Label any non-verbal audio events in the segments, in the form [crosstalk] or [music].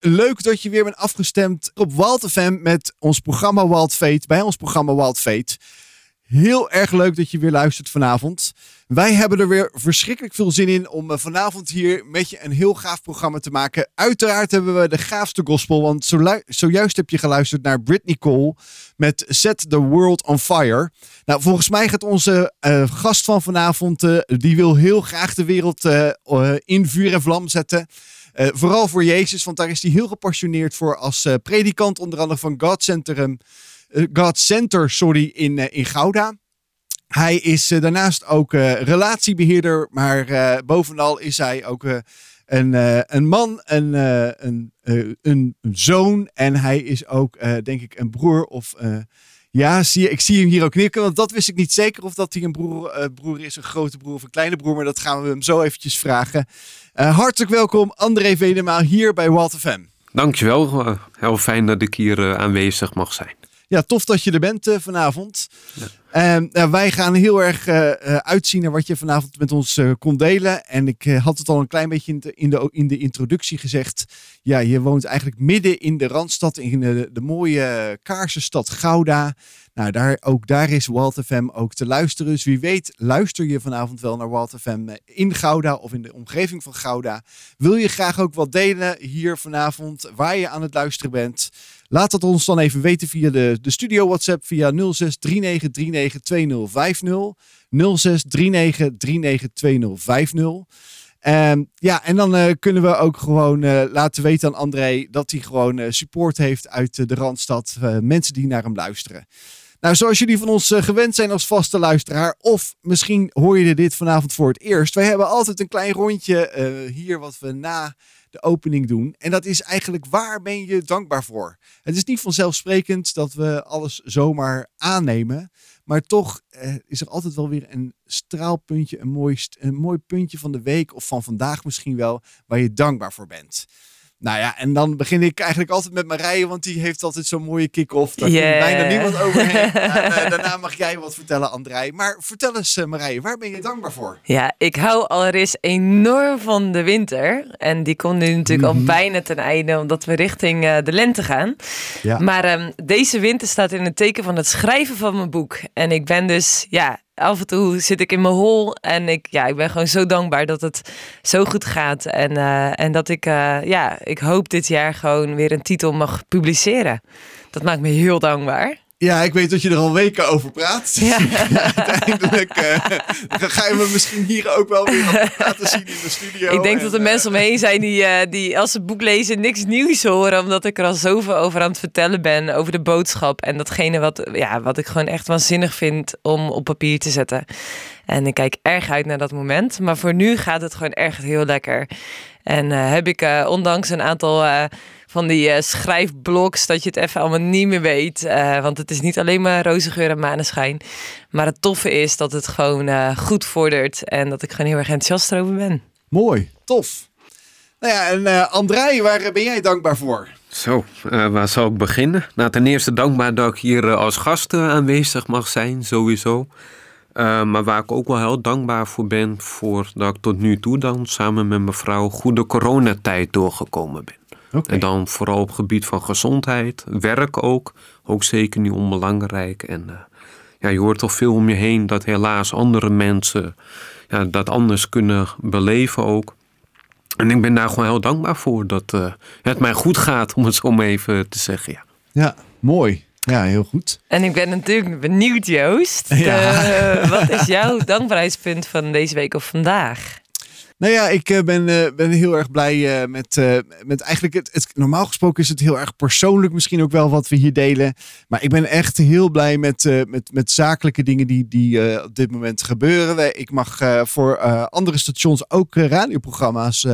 leuk dat je weer bent afgestemd op Wild FM met ons programma Wild Fate. Bij ons programma Wild Fate. Heel erg leuk dat je weer luistert vanavond. Wij hebben er weer verschrikkelijk veel zin in om eh, vanavond hier met je een heel gaaf programma te maken. Uiteraard hebben we de gaafste gospel, want zojuist heb je geluisterd naar Britney Cole met Set the World on Fire. Nou, volgens mij gaat onze uh, gast van vanavond, uh, die wil heel graag de wereld in vuur en vlam zetten. Vooral voor Jezus, want daar is hij heel gepassioneerd voor als predikant, onder andere van God Center, God Center sorry, in, in Gouda. Hij is daarnaast ook relatiebeheerder, maar bovenal is hij ook een, een man, een, een, een, zoon en hij is ook, denk ik, een broer of... ja, zie, ik zie hem hier ook knikken, want dat wist ik niet zeker of dat hij een broer, broer is, een grote broer of een kleine broer, maar dat gaan we hem zo eventjes vragen. Hartelijk welkom, André Venemaal hier bij Walt FM. Dankjewel, heel fijn dat ik hier aanwezig mag zijn. Ja, tof dat je er bent vanavond. Ja. En ehm, wij gaan heel erg uh, uitzien naar wat je vanavond met ons kon delen. En ik had het al een klein beetje in de, in, de, in de introductie gezegd. Ja, je woont eigenlijk midden in de Randstad, in de, de mooie kaarsenstad Gouda. Nou, daar, ook daar is Walt FM ook te luisteren. Dus wie weet luister je vanavond wel naar Walt FM in Gouda of in de omgeving van Gouda. Wil je graag ook wat delen hier vanavond waar je aan het luisteren bent? Laat het ons dan even weten via de, de studio WhatsApp via 0639392050. 0639392050. Um, ja, en dan uh, kunnen we ook gewoon uh, laten weten aan André dat hij gewoon uh, support heeft uit de Randstad. mensen die naar hem luisteren. Nou, zoals jullie van ons gewend zijn als vaste luisteraar, of misschien hoor je dit vanavond voor het eerst. Wij hebben altijd een klein rondje hier wat we na de opening doen. En dat is eigenlijk waar ben je dankbaar voor? Het is niet vanzelfsprekend dat we alles zomaar aannemen. Maar toch eh, is er altijd wel weer een straalpuntje, een mooi, een mooi puntje van de week of van vandaag misschien wel, waar je dankbaar voor bent. Nou ja, en dan begin ik eigenlijk altijd met Marije, want die heeft altijd zo'n mooie kick-off. Daar yeah. komt bijna niemand overheen. [laughs] uh, daarna mag jij wat vertellen, André. Maar vertel eens, uh, Marije, waar ben je dankbaar voor? Ja, ik hou allereerst enorm van de winter. En die komt nu natuurlijk al mhm. bijna ten einde, omdat we richting uh, de lente gaan. Ja. Maar um, deze winter staat in het teken van het schrijven van mijn boek. En ik ben dus, ja, af en toe zit ik in mijn hol en ik, ja, ik ben gewoon zo dankbaar dat het zo goed gaat. En, uh, en dat ik, uh, ja, ik hoop dit jaar gewoon weer een titel mag publiceren. Dat maakt me heel dankbaar. Ja, ik weet dat je er al weken over praat. Ja. [laughs] Uiteindelijk uh, ga je me misschien hier ook wel weer laten zien in de studio. Ik denk dat er mensen omheen zijn die, uh, die als ze boek lezen niks nieuws horen. Omdat ik er al zoveel over aan het vertellen ben. Over de boodschap. En datgene wat, ja, wat ik gewoon echt waanzinnig vind om op papier te zetten. En ik kijk erg uit naar dat moment. Maar voor nu gaat het gewoon echt heel lekker. En heb ik ondanks een aantal van die uh, schrijfbloks dat je het even allemaal niet meer weet. Uh, want het is niet alleen maar roze geur en maneschijn. Maar het toffe is dat het gewoon uh, goed vordert en dat ik gewoon heel erg enthousiast erover ben. Mooi, tof. Nou ja, en André, waar ben jij dankbaar voor? Zo, waar zou ik beginnen? Nou, ten eerste dankbaar dat ik hier als gast aanwezig mag zijn, sowieso. maar waar ik ook wel heel dankbaar voor ben, voor dat ik tot nu toe dan samen met mijn vrouw goede coronatijd doorgekomen ben. En dan vooral op het gebied van gezondheid, werk ook, ook zeker niet onbelangrijk. En uh, ja, je hoort toch veel om je heen dat helaas andere mensen ja, dat anders kunnen beleven ook. En ik ben daar gewoon heel dankbaar voor dat uh, het mij goed gaat, om het zo maar even te zeggen. Ja, ja mooi. Ja, heel goed. En ik ben natuurlijk benieuwd, Joost. [laughs] Ja. Uh, wat is jouw dankbaarheidspunt van deze week of vandaag? Nou ja, ik eh, ben, uh, ben heel erg blij uh, met, met eigenlijk het, het, Normaal gesproken is het heel erg persoonlijk misschien ook wel wat we hier delen. Maar ik ben echt heel blij met, met, met zakelijke dingen die, die op dit moment gebeuren. Ik mag voor andere stations ook radioprogramma's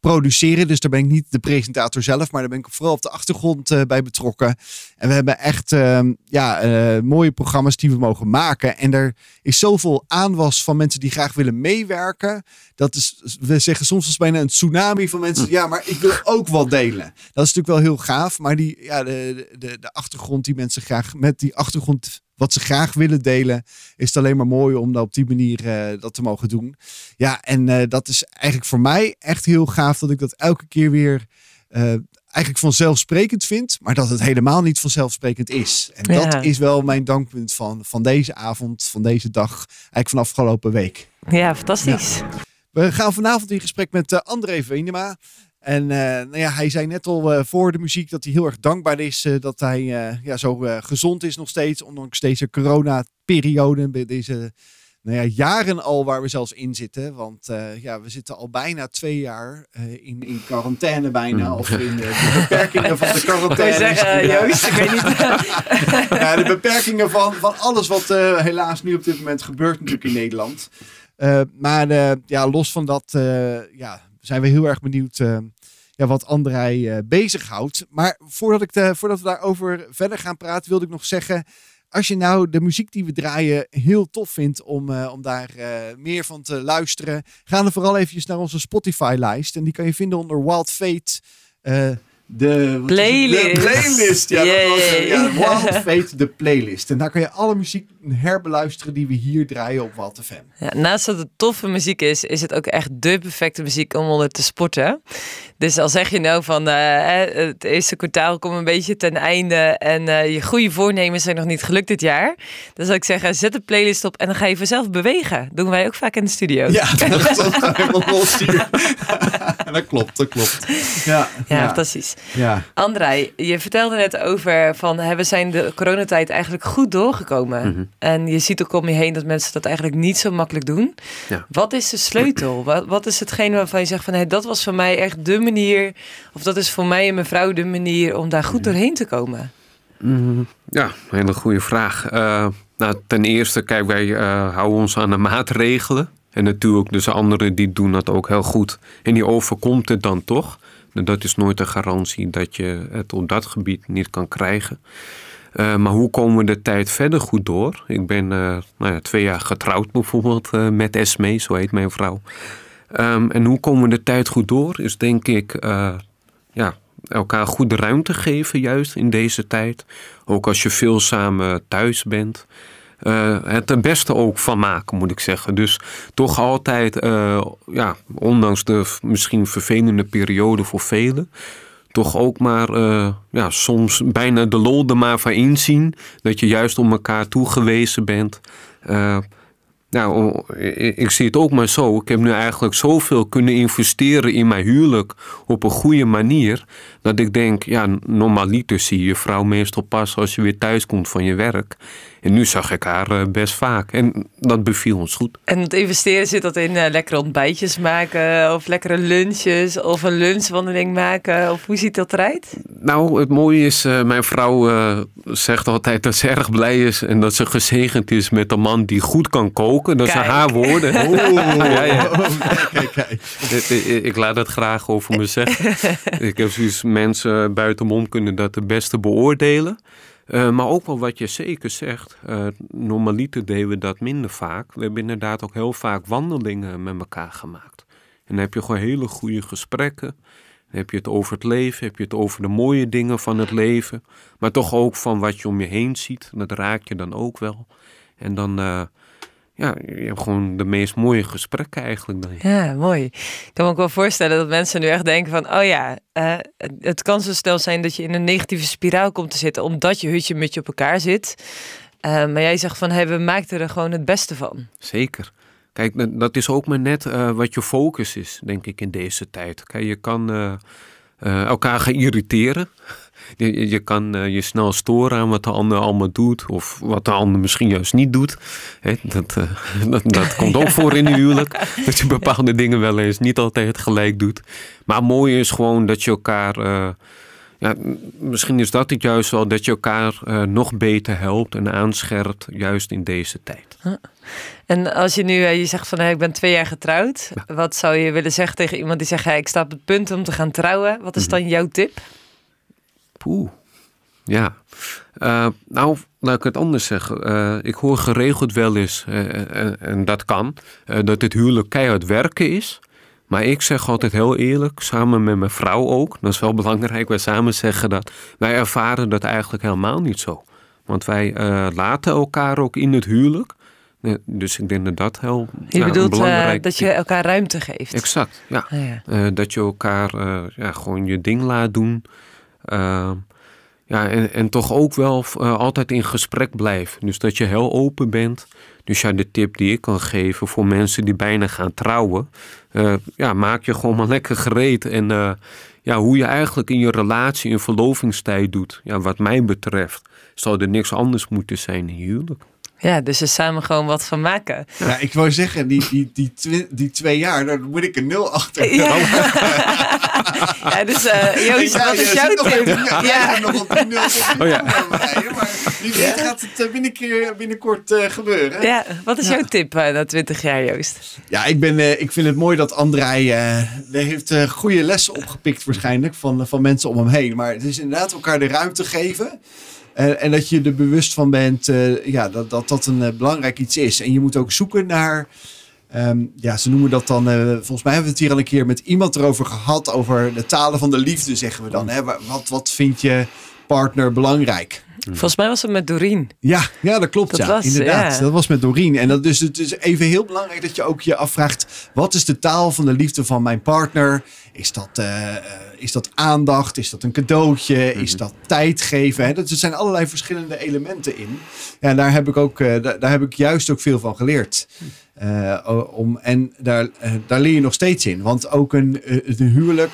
produceren. Dus daar ben ik niet de presentator zelf, maar daar ben ik vooral op de achtergrond bij betrokken. En we hebben echt ehm, ja, mooie programma's die we mogen maken. En er is zoveel aanwas van mensen die graag willen meewerken. Dat is we zeggen soms als bijna een tsunami van mensen. Hm. Ja, maar ik wil ook wat delen. Dat is natuurlijk wel heel gaaf. Maar die, ja, de, de, de achtergrond die mensen graag met die achtergrond wat ze graag willen delen, is het alleen maar mooi om dat op die manier uh, dat te mogen doen. Ja, en uh, dat is eigenlijk voor mij echt heel gaaf dat ik dat elke keer weer uh, eigenlijk vanzelfsprekend vindt, maar dat het helemaal niet vanzelfsprekend is. En dat is wel mijn dankpunt van, van deze avond, van deze dag, eigenlijk van afgelopen week. Ja, fantastisch. We gaan vanavond in gesprek met eh, André Venema. En eh, nou ja, hij zei net al eh, voor de muziek dat hij heel erg dankbaar is dat hij eh, ja, zo gezond is nog steeds. Ondanks deze coronaperiode, bij deze nou ja, jaren al waar we zelfs in zitten. Want eh, ja, we zitten al bijna twee jaar eh, in, in quarantaine bijna. Of in de beperkingen van de [laughs] quarantaine. zeggen, Ja. Joost, ik weet niet. Ja, de beperkingen van, van alles wat eh, helaas nu op dit moment gebeurt natuurlijk in Nederland. Eh, maar eh, ja, los van dat eh, ja, zijn we heel erg benieuwd ja, wat André eh bezighoudt. Maar voordat, ik de, voordat we daarover verder gaan praten, wilde ik nog zeggen... Als je nou de muziek die we draaien heel tof vindt om, om daar meer van te luisteren, ga dan vooral eventjes naar onze Spotify-lijst. En die kan je vinden onder Wild Fate. De? Playlist. De playlist. Ja, dat was het. Ja. [laughs] Wild Fate, de playlist. En daar kan je alle muziek herbeluisteren die we hier draaien op Wild FM. Ja, naast dat het toffe muziek is, is het ook echt de perfecte muziek om onder te sporten. Dus al zeg je nou van eh, het eerste kwartaal komt een beetje ten einde en eh, je goede voornemens zijn nog niet gelukt dit jaar. Dan zou ik zeggen, zet de playlist op en dan ga je vanzelf bewegen. Doen wij ook vaak in de studio. Ja, dat is [laughs] los hier. [laughs] dat klopt, dat klopt. Ja, Ja, fantastisch. ja. André, je vertelde net over van hè, we zijn de coronatijd eigenlijk goed doorgekomen. Mhm. En je ziet ook om je heen dat mensen dat eigenlijk niet zo makkelijk doen. Ja. Wat is de sleutel? [clears throat] Wat, wat is hetgene waarvan je zegt van hé, dat was voor mij echt de manier, of dat is voor mij en mijn vrouw de manier om daar goed doorheen te komen? Mm, Ja, een hele goede vraag. Eh, nou, ten eerste, kijk, wij eh, houden ons aan de maatregelen. En natuurlijk, dus anderen die doen dat ook heel goed. En die overkomt het dan toch. En dat is nooit een garantie dat je het op dat gebied niet kan krijgen. Eh, maar hoe komen we de tijd verder goed door? Ik ben eh, nou ja, twee jaar getrouwd bijvoorbeeld eh, met Esme, zo heet mijn vrouw. Ehm, en hoe komen we de tijd goed door? Is denk ik ja, elkaar goede ruimte geven, juist in deze tijd. Ook als je veel samen thuis bent. Eh, het er beste ook van maken, moet ik zeggen. Dus toch altijd, eh, ja, ondanks de misschien vervelende periode voor velen, toch ook maar eh, ja, soms bijna de lol er maar van inzien. Dat je juist om elkaar toegewezen bent. Nou, ik, zie het ook maar zo. Ik heb nu eigenlijk zoveel kunnen investeren in mijn huwelijk op een goede manier. Dat ik denk, ja, normaliter zie je vrouw meestal pas als je weer thuis komt van je werk. En nu zag ik haar eh, best vaak. En dat beviel ons goed. En het investeren zit dat in eh, lekkere ontbijtjes maken, of lekkere lunches, of een lunchwandeling maken, of hoe ziet dat eruit? Nou, het mooie is, eh, mijn vrouw eh, zegt altijd dat ze [laughs] erg blij is en dat ze gezegend is met een man die goed kan koken. Dat zijn haar woorden. [laughs] Oeh, Ja, ja. kijk, kijk. Ik, ik- ik laat het graag over me zeggen. [laughs] ik heb zoiets, mensen buitenmond kunnen dat het beste beoordelen. Eh, maar ook wel wat je zeker zegt. eh normaliter deden we dat minder vaak. We hebben inderdaad ook heel vaak wandelingen met elkaar gemaakt. En dan heb je gewoon hele goede gesprekken. Dan heb je het over het leven, heb je het over de mooie dingen van het leven. Maar toch ook van wat je om je heen ziet. Dat raak je dan ook wel. En dan, eh, ja, je hebt gewoon de meest mooie gesprekken eigenlijk. Dan. Ja, mooi. Ik kan me ook wel voorstellen dat mensen nu echt denken van... oh ja, eh, het kan zo snel zijn dat je in een negatieve spiraal komt te zitten... omdat je hutje met je op elkaar zit. Eh, maar jij zegt van, hey, we maakten er gewoon het beste van. Zeker. Kijk, dat- is ook maar net eh, wat je focus is, denk ik, in deze tijd. Kijk, je kan elkaar gaan irriteren. Je, je- kan eh, je snel storen aan wat de ander allemaal doet. Of wat de ander misschien juist niet doet. Hè, dat, eh, [laughs] dat, dat komt ook [laughs] voor in een huwelijk. Dat je bepaalde dingen wel eens niet altijd gelijk doet. Maar mooi is gewoon dat je elkaar... eh, ja, misschien is dat het juist wel, dat je elkaar nog beter helpt en aanscherpt, juist in deze tijd. En als je nu, je zegt van, hey, ik ben twee jaar getrouwd. Wat zou je willen zeggen tegen iemand die zegt, hey, ik sta op het punt om te gaan trouwen? Wat is dan jouw tip? Poeh. Ja. Eh, nou, laat ik het anders zeggen. Eh, ik hoor geregeld wel eens, eh, en, dat kan, dat het huwelijk keihard werken is. Maar ik zeg altijd heel eerlijk, samen met mijn vrouw ook, dat is wel belangrijk, wij samen zeggen dat, wij ervaren dat eigenlijk helemaal niet zo. Want wij laten elkaar ook in het huwelijk. Dus ik denk dat dat heel Je bedoelt belangrijk dat je elkaar ruimte geeft. Exact, ja. Ah, ja. Dat je elkaar ja, gewoon je ding laat doen. Ehm, ja, en, en toch ook wel eh, altijd in gesprek blijven. Dus dat je heel open bent. Dus ja, de tip die ik kan geven voor mensen die bijna gaan trouwen. eh, ja, maak je gewoon maar lekker gereed. En eh, ja, hoe je eigenlijk in je relatie in verlovingstijd doet. Ja, wat mij betreft zou er niks anders moeten zijn in huwelijk. Ja, dus er samen gewoon wat van maken. Ja, ik wou zeggen, die, die, die, twi- die twee jaar, daar moet ik een nul achter. Ja, [laughs] ja dus eh, Joost, Ja, wat is jouw nog tip? even- Ja, nog op die nul Oh ja. Maar wie weet gaat het eh, binnenkort eh, gebeuren. Ja, wat is jouw tip eh, na 20 jaar, Joost? Ja, ik, ben, eh, ik vind het mooi dat Andrei eh, die heeft eh, goede lessen opgepikt waarschijnlijk van, van mensen om hem heen. Maar het is inderdaad elkaar de ruimte geven. Eh, en dat je er bewust van bent eh, ja, dat, dat dat een eh, belangrijk iets is. En je moet ook zoeken naar... ehm, ja, ze noemen dat dan... eh, volgens mij hebben we het hier al een keer met iemand erover gehad. Over de talen van de liefde, zeggen we dan. Hè? Wa- Wat, wat vind je partner belangrijk? Volgens mij was het met Doreen. Ja, ja dat klopt. Dat ja, was, inderdaad. ja. Dat was met Doreen. En dat, dus het is even heel belangrijk dat je ook je afvraagt: wat is de taal van de liefde van mijn partner? Is dat, eh, eh, is dat aandacht? Is dat een cadeautje? Is dat tijd geven? Hè? Dat, er zijn allerlei verschillende elementen in. Ja, en daar heb ik ook, eh, daar, daar heb ik juist ook veel van geleerd. O- om, en daar, daar leer je nog steeds in. Want ook een, een huwelijk.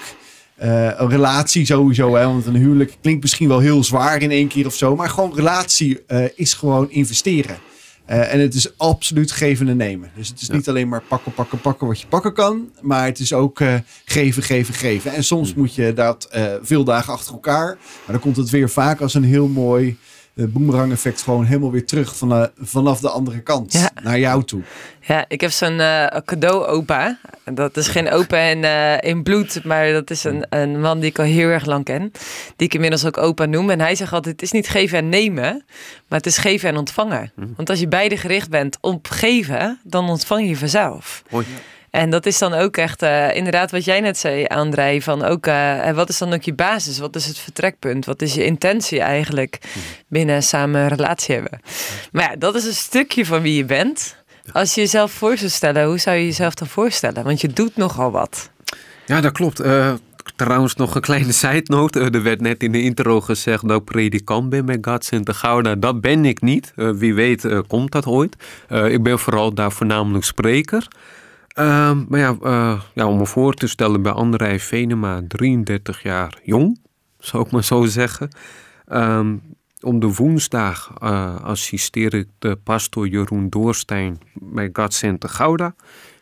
Eh, een relatie sowieso, hè? want een huwelijk klinkt misschien wel heel zwaar in één keer of zo. Maar gewoon relatie eh, is gewoon investeren. Eh, en het is absoluut geven en nemen. Dus het is niet alleen maar pakken, pakken, pakken wat je pakken kan. Maar het is ook geven, geven, geven. En soms moet je dat veel dagen achter elkaar. Maar dan komt het weer vaak als een heel mooi boomerang effect. Gewoon helemaal weer terug van, eh, vanaf de andere kant Ja. naar jou toe. Ja, ik heb zo'n eh, cadeau-opa. Dat is geen opa in, eh, in bloed, maar dat is een, een man die ik al heel erg lang ken. Die ik inmiddels ook opa noem. En hij zegt altijd, het is niet geven en nemen, maar het is geven en ontvangen. Want als je beide gericht bent op geven, dan ontvang je vanzelf. En dat is dan ook echt eh, inderdaad wat jij net zei, André. Van ook, eh, wat is dan ook je basis? Wat is het vertrekpunt? Wat is je intentie eigenlijk binnen samen een relatie hebben? Maar ja, dat is een stukje van wie je bent. Als je jezelf voor zou stellen, hoe zou je jezelf dan voorstellen? Want je doet nogal wat. Ja, dat klopt. Eh, trouwens, nog een kleine side note. Er werd net in de intro gezegd dat ik predikant ben bij God Center Gouda. Dat ben ik niet. Wie weet komt dat ooit. Ik ben vooral daar voornamelijk spreker. Ehm, maar ja, eh, ja, om me voor te stellen bij André Venema, 33 jaar jong, zou ik maar zo zeggen. Ehm, om de woensdag eh, assisteer ik de pastor Jeroen Doorstein bij God Center Gouda.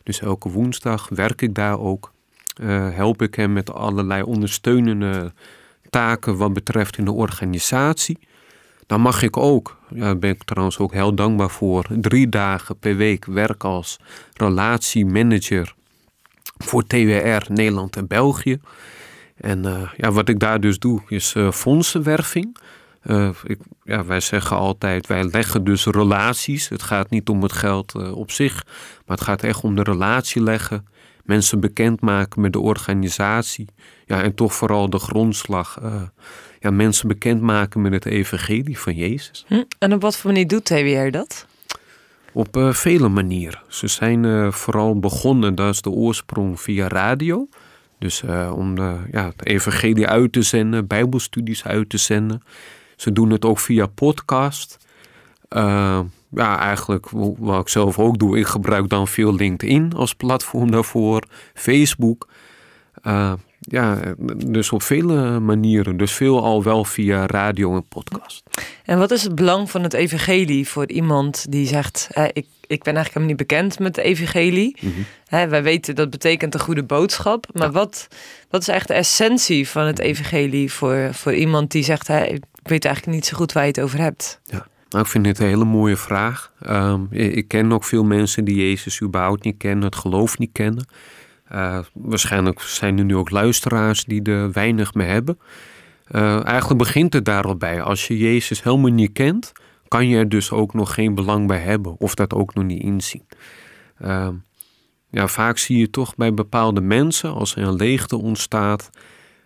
Dus elke woensdag werk ik daar ook. Eh, help ik hem met allerlei ondersteunende taken wat betreft in de organisatie. Dan mag ik ook, daar ben ik trouwens ook heel dankbaar voor, drie dagen per week werken als relatiemanager voor TWR Nederland en België. En eh, ja, wat ik daar dus doe is eh, fondsenwerving. Eh, ik, ja, wij zeggen altijd, wij leggen dus relaties. Het gaat niet om het geld op zich, maar het gaat echt om de relatie leggen. Mensen bekendmaken met de organisatie. Ja, en toch vooral de grondslag. Ja, mensen bekendmaken met het evangelie van Jezus. Hm? En op wat voor manier doet TWR dat? Op eh, vele manieren. Ze zijn eh, vooral begonnen, dat is de oorsprong, via radio. Dus eh, om de, ja, het evangelie uit te zenden, bijbelstudies uit te zenden. Ze doen het ook via podcast. Ja, eigenlijk wa- wat ik zelf ook doe. Ik gebruik dan veel LinkedIn als platform daarvoor. Facebook. Ja, dus op vele manieren. Dus veel al wel via radio en podcast. En wat is het belang van het evangelie voor iemand die zegt... eh, ik, ik ben eigenlijk helemaal niet bekend met de evangelie. Hè, wij weten dat betekent een goede boodschap. Maar wat, wat is echt de essentie van het evangelie voor, voor iemand die zegt... Ik weet eigenlijk niet zo goed waar je het over hebt. Ja, nou, ik vind dit een hele mooie vraag. Ehm, ik, ik ken ook veel mensen die Jezus überhaupt niet kennen, het geloof niet kennen. Eh, waarschijnlijk zijn er nu ook luisteraars die er weinig mee hebben. Eh, eigenlijk begint het daar al bij. Als je Jezus helemaal niet kent, kan je er dus ook nog geen belang bij hebben of dat ook nog niet inzien. Ehm, ja, vaak zie je toch bij bepaalde mensen, als er een leegte ontstaat,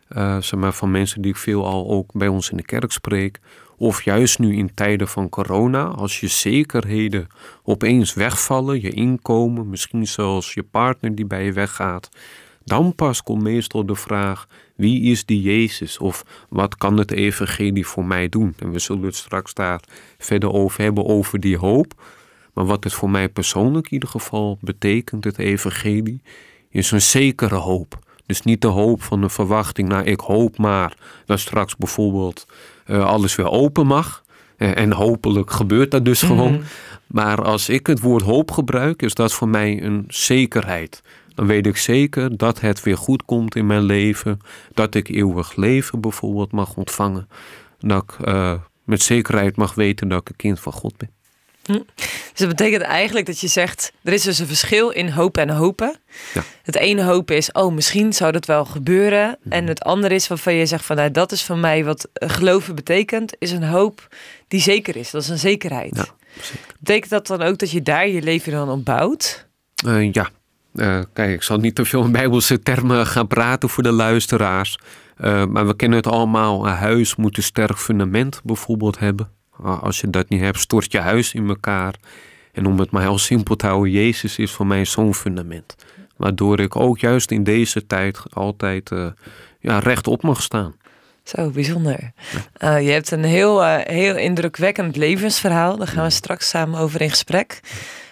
eh, zeg maar van mensen die ik veel al ook bij ons in de kerk spreek, of juist nu in tijden van corona, als je zekerheden opeens wegvallen, je inkomen, misschien zelfs je partner die bij je weggaat, Dan pas komt meestal de vraag: wie is die Jezus? Of wat kan het evangelie voor mij doen? En we zullen het straks daar verder over hebben, over die hoop. Maar wat het voor mij persoonlijk in ieder geval betekent, het evangelie, is een zekere hoop. Dus niet de hoop van een verwachting, nou ik hoop maar dat straks bijvoorbeeld alles weer open mag. Uh, en hopelijk gebeurt dat dus gewoon. Mhm. Maar als ik het woord hoop gebruik, is dat voor mij een zekerheid. Dan weet ik zeker dat het weer goed komt in mijn leven. Dat ik eeuwig leven bijvoorbeeld mag ontvangen. Dat ik uh, met zekerheid mag weten dat ik een kind van God ben. Hm. Dus dat betekent eigenlijk dat je zegt, er is dus een verschil in hoop en hopen. Ja. Het ene hopen is, oh misschien zou dat wel gebeuren. En het andere is waarvan je zegt van, nou, dat is voor mij wat geloven betekent, is een hoop die zeker is. Dat is een zekerheid. Ja, zeker. Betekent dat dan ook dat je daar je leven dan op bouwt? Uh, ja, uh, kijk, ik zal niet te veel in bijbelse termen gaan praten voor de luisteraars. Uh, maar we kennen het allemaal. Een huis moet een sterk fundament bijvoorbeeld hebben. Als je dat niet hebt, stort je huis in elkaar. En om het maar heel simpel te houden, Jezus is voor mij zo'n fundament. Waardoor ik ook juist in deze tijd altijd uh, ja, rechtop mag staan. Zo, bijzonder. Uh, je hebt een heel, uh, heel indrukwekkend levensverhaal. Daar gaan we straks samen over in gesprek.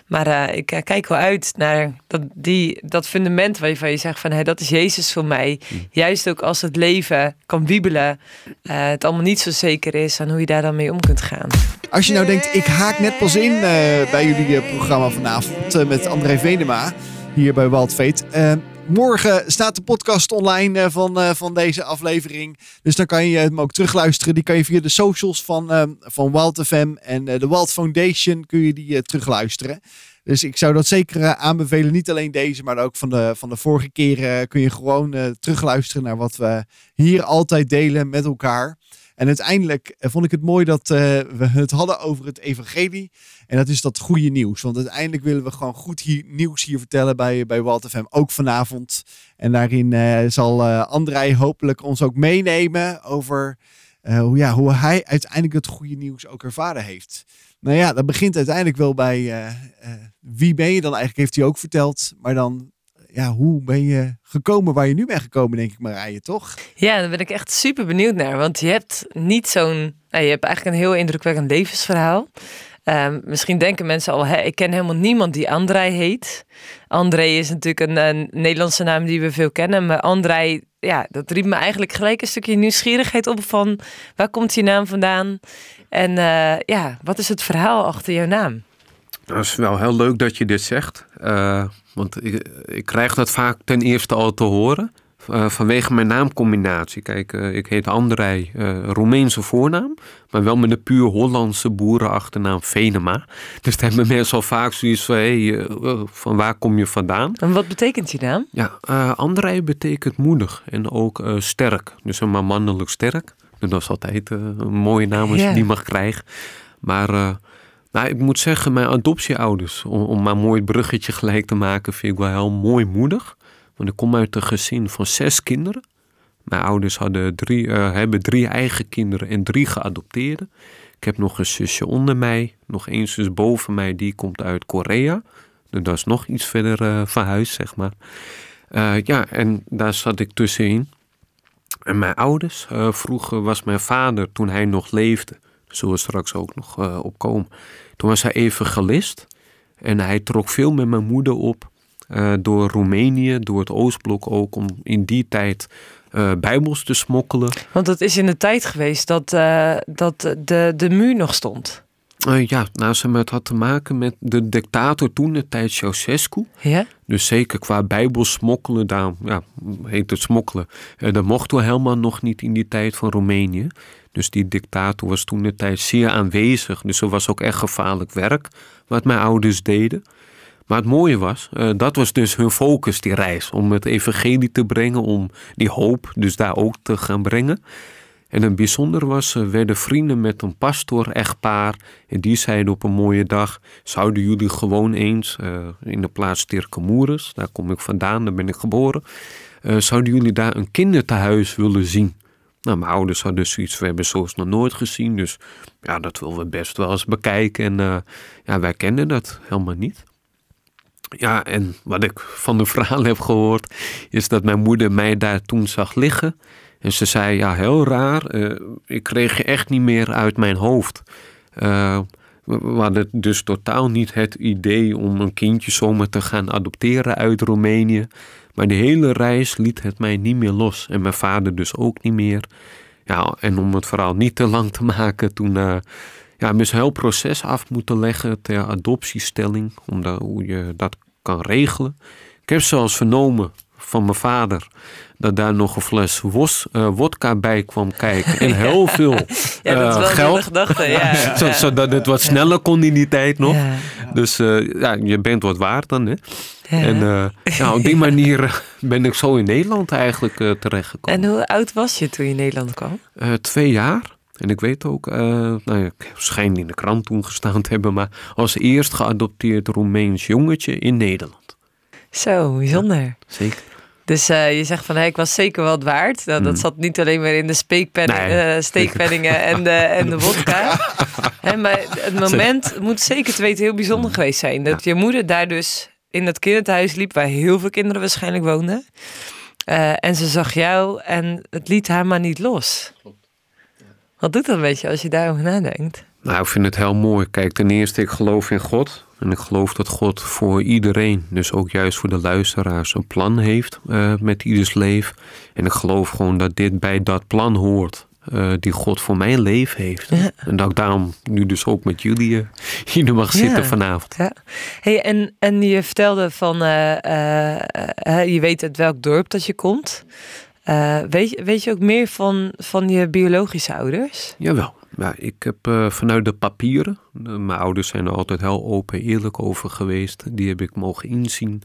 Maar uh, ik kijk wel uit naar dat, die, dat fundament waarvan je zegt van hey, dat is Jezus voor mij. Mm. Juist ook als het leven kan wiebelen, uh, het allemaal niet zo zeker is en hoe je daar dan mee om kunt gaan. Als je nou denkt, ik haak net pas in bij jullie programma vanavond met André Venema hier bij Wild Fate. Morgen staat de podcast online van, uh, van deze aflevering. Dus dan kan je hem ook terugluisteren. Die kan je via de socials van, uh, van Wild FM en uh, de Wild Foundation kun je die terugluisteren. Dus ik zou dat zeker aanbevelen. Niet alleen deze, maar ook van de, van de vorige keren kun je gewoon terugluisteren naar wat we hier altijd delen met elkaar. En uiteindelijk vond ik het mooi dat uh, we het hadden over het evangelie. En dat is dat goede nieuws. Want uiteindelijk willen we gewoon goed hier, nieuws hier vertellen bij, bij Walt FM. Ook vanavond. En daarin uh, zal uh, André hopelijk ons ook meenemen over hoe, ja, hoe hij uiteindelijk het goede nieuws ook ervaren heeft. Nou ja, dat begint uiteindelijk wel bij wie ben je dan eigenlijk, heeft hij ook verteld. Maar dan ja, hoe ben je gekomen waar je nu bent gekomen, denk ik, Marije, toch? Ja, daar ben ik echt super benieuwd naar. Want je hebt niet zo'n. Nou, je hebt eigenlijk een heel indrukwekkend levensverhaal. Um, misschien denken mensen al, hè, ik ken helemaal niemand die André heet. André is natuurlijk een, Nederlandse naam die we veel kennen. Maar André, ja, dat riep me eigenlijk gelijk een stukje nieuwsgierigheid op van waar komt je naam vandaan? En uh, ja, wat is het verhaal achter jouw naam? Dat is wel heel leuk dat je dit zegt. Uh, want ik, ik, krijg dat vaak ten eerste al te horen. Uh, vanwege mijn naamcombinatie. Kijk, uh, ik heet André, Roemeense voornaam. Maar wel met een puur Hollandse boerenachternaam Venema. Dus daar hebben mensen al vaak zoiets van... Hey, van waar kom je vandaan? En wat betekent die naam? Ja, André betekent moedig en ook sterk. Dus een maar mannelijk sterk. Dat is altijd een mooie naam als je die mag krijgen. Maar... Nou, ik moet zeggen, mijn adoptieouders, om, om maar een mooi bruggetje gelijk te maken, vind ik wel heel mooi moedig. Want ik kom uit een gezin van zes kinderen. Mijn ouders hadden drie, uh, hebben drie eigen kinderen en drie geadopteerde. Ik heb nog een zusje onder mij, nog één zus boven mij, die komt uit Korea. Dus dat is nog iets verder uh, van huis, zeg maar. Uh, ja, en daar zat ik tussenin. En mijn ouders, vroeger was mijn vader, toen hij nog leefde, zullen we straks ook nog uh, opkomen. Toen was hij evangelist en hij trok veel met mijn moeder op uh, door Roemenië, door het Oostblok ook, om in die tijd uh, bijbels te smokkelen. Want het is in de tijd geweest dat, dat de, de muur nog stond. Uh, ja, nou, ze het had te maken met de dictator toen, de tijd Ceausescu. Ja? Dus zeker qua bijbels smokkelen, daar ja, heet het smokkelen. Uh, dat mochten we helemaal nog niet in die tijd van Roemenië. Dus die dictator was toen de tijd zeer aanwezig. Dus er was ook echt gevaarlijk werk wat mijn ouders deden. Maar het mooie was, uh, dat was dus hun focus, die reis. Om het evangelie te brengen, om die hoop dus daar ook te gaan brengen. En een bijzonder was, ze werden vrienden met een pastoor, echtpaar. En die zeiden op een mooie dag, zouden jullie gewoon eens uh, in de plaats Tirkemoeres, daar kom ik vandaan, daar ben ik geboren. Uh, zouden jullie daar een kinderthuis willen zien? Nou, mijn ouders hadden zoiets, we hebben zoals nog nooit gezien. Dus ja, dat willen we best wel eens bekijken. En ja, wij kenden dat helemaal niet. Ja, en wat ik van de verhaal heb gehoord, is dat mijn moeder mij daar toen zag liggen. En ze zei, ja, heel raar, eh, ik kreeg je echt niet meer uit mijn hoofd. Uh, we hadden dus totaal niet het idee om een kindje zomaar te gaan adopteren uit Roemenië. Maar de hele reis liet het mij niet meer los. En mijn vader dus ook niet meer. Ja, en om het verhaal niet te lang te maken, toen uh, ja, mijn heel proces af moeten leggen ter adoptiestelling. Om dat, hoe je dat kan regelen. Ik heb zelfs vernomen van mijn vader dat daar nog een fles wos, uh, wodka bij kwam kijken. En [laughs] heel veel ja, dat uh, wel geld. Gedachte, ja. [laughs] Zo, zodat het wat sneller kon in die tijd nog. Dus uh, ja, je bent wat waard dan. Hè? En ja, op die [laughs] manier ben ik zo in Nederland eigenlijk terechtgekomen. En hoe oud was je toen je in Nederland kwam? twee jaar. En ik weet ook, nou ja, ik schijn in de krant toen gestaan te hebben, maar als eerst geadopteerd Roemeens jongetje in Nederland. Zo, bijzonder. Ja, zeker. Dus uh, je zegt van hey, ik was zeker wat waard. Nou, dat Mm. zat niet alleen maar in de speekpen, Nee. uh, steekpenningen en de, en de wodka. [laughs] Hè, maar het moment moet zeker te weten heel bijzonder geweest zijn. Dat je moeder daar dus in dat kinderthuis liep, waar heel veel kinderen waarschijnlijk woonden. Uh, en ze zag jou en het liet haar maar niet los. Wat doet dat een beetje als je daarover nadenkt? Nou, ik vind het heel mooi. Kijk, ten eerste, ik geloof in God. En ik geloof dat God voor iedereen, dus ook juist voor de luisteraars, een plan heeft uh, met ieders leven. En ik geloof gewoon dat dit bij dat plan hoort. Uh, die God voor mijn leven heeft. Ja. En dat ik daarom nu dus ook met jullie uh, hier mag zitten ja. vanavond. Ja. Hey, en, en je vertelde van, je weet uit welk dorp dat je komt. weet, je, weet je ook meer van, van je biologische ouders? Jawel. Ja, ik heb uh, vanuit de papieren, mijn ouders zijn er altijd heel open en eerlijk over geweest, die heb ik mogen inzien.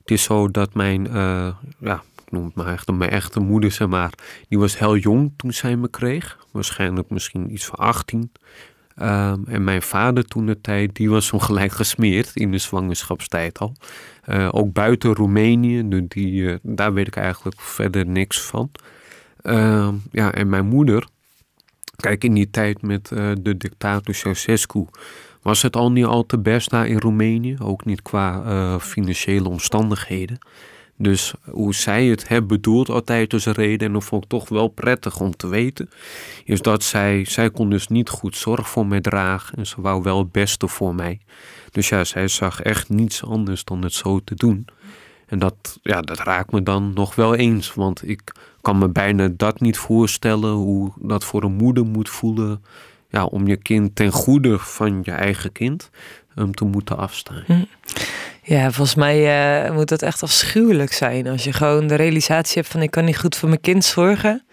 Het is zo dat mijn, uh, ja, ik noem het maar echt mijn echte moeder, zeg maar, die was heel jong toen zij me kreeg. Waarschijnlijk misschien iets van 18. Um, en mijn vader toen de tijd, die was hem gelijk gesmeerd in de zwangerschapstijd al. Uh, ook buiten Roemenië, die, daar weet ik eigenlijk verder niks van. Um, ja, en mijn moeder, Kijk, in die tijd met uh, de dictator Ceausescu was het al niet al te best daar in Roemenië. Ook niet qua uh, financiële omstandigheden. Dus hoe zij het hebben bedoeld altijd als reden, en dat vond ik toch wel prettig om te weten, is dat zij, zij kon dus niet goed zorg voor mij dragen en ze wou wel het beste voor mij. Dus ja, zij zag echt niets anders dan het zo te doen. En dat, ja, dat raakt me dan nog wel eens, want ik kan me bijna dat niet voorstellen hoe dat voor een moeder moet voelen. Ja, om je kind ten goede van je eigen kind um, te moeten afstaan. Hm. Ja, volgens mij uh, moet dat echt afschuwelijk zijn. Als je gewoon de realisatie hebt van ik kan niet goed voor mijn kind zorgen.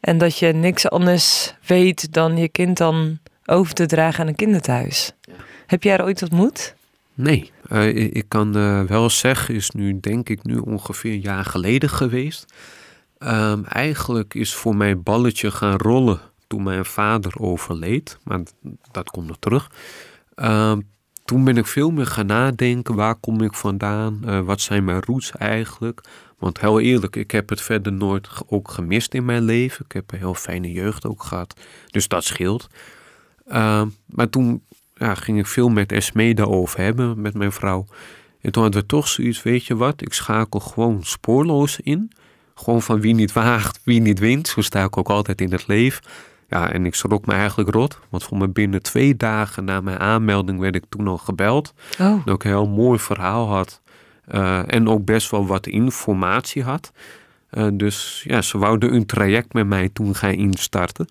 En dat je niks anders weet dan je kind dan over te dragen aan een kinderthuis. Ja. Heb jij er ooit ontmoet? Nee, uh, ik kan uh, wel zeggen, is nu denk ik nu ongeveer een jaar geleden geweest. Um, eigenlijk is voor mij balletje gaan rollen toen mijn vader overleed. Maar dat komt nog terug. Um, toen ben ik veel meer gaan nadenken. Waar kom ik vandaan? Uh, wat zijn mijn roots eigenlijk? Want heel eerlijk, ik heb het verder nooit ook gemist in mijn leven. Ik heb een heel fijne jeugd ook gehad. Dus dat scheelt. Uh, maar toen ja, ging ik veel met Esme daarover hebben, met mijn vrouw. En toen hadden we toch zoiets, weet je wat? Ik schakel gewoon spoorloos in. Gewoon van wie niet waagt, wie niet wint. Zo sta ik ook altijd in het leven. Ja, en ik schrok me eigenlijk rot. Want voor me binnen twee dagen na mijn aanmelding werd ik toen al gebeld. Oh. Dat ik een heel mooi verhaal had. Uh, en ook best wel wat informatie had. Uh, dus ja, ze wouden een traject met mij toen gaan instarten.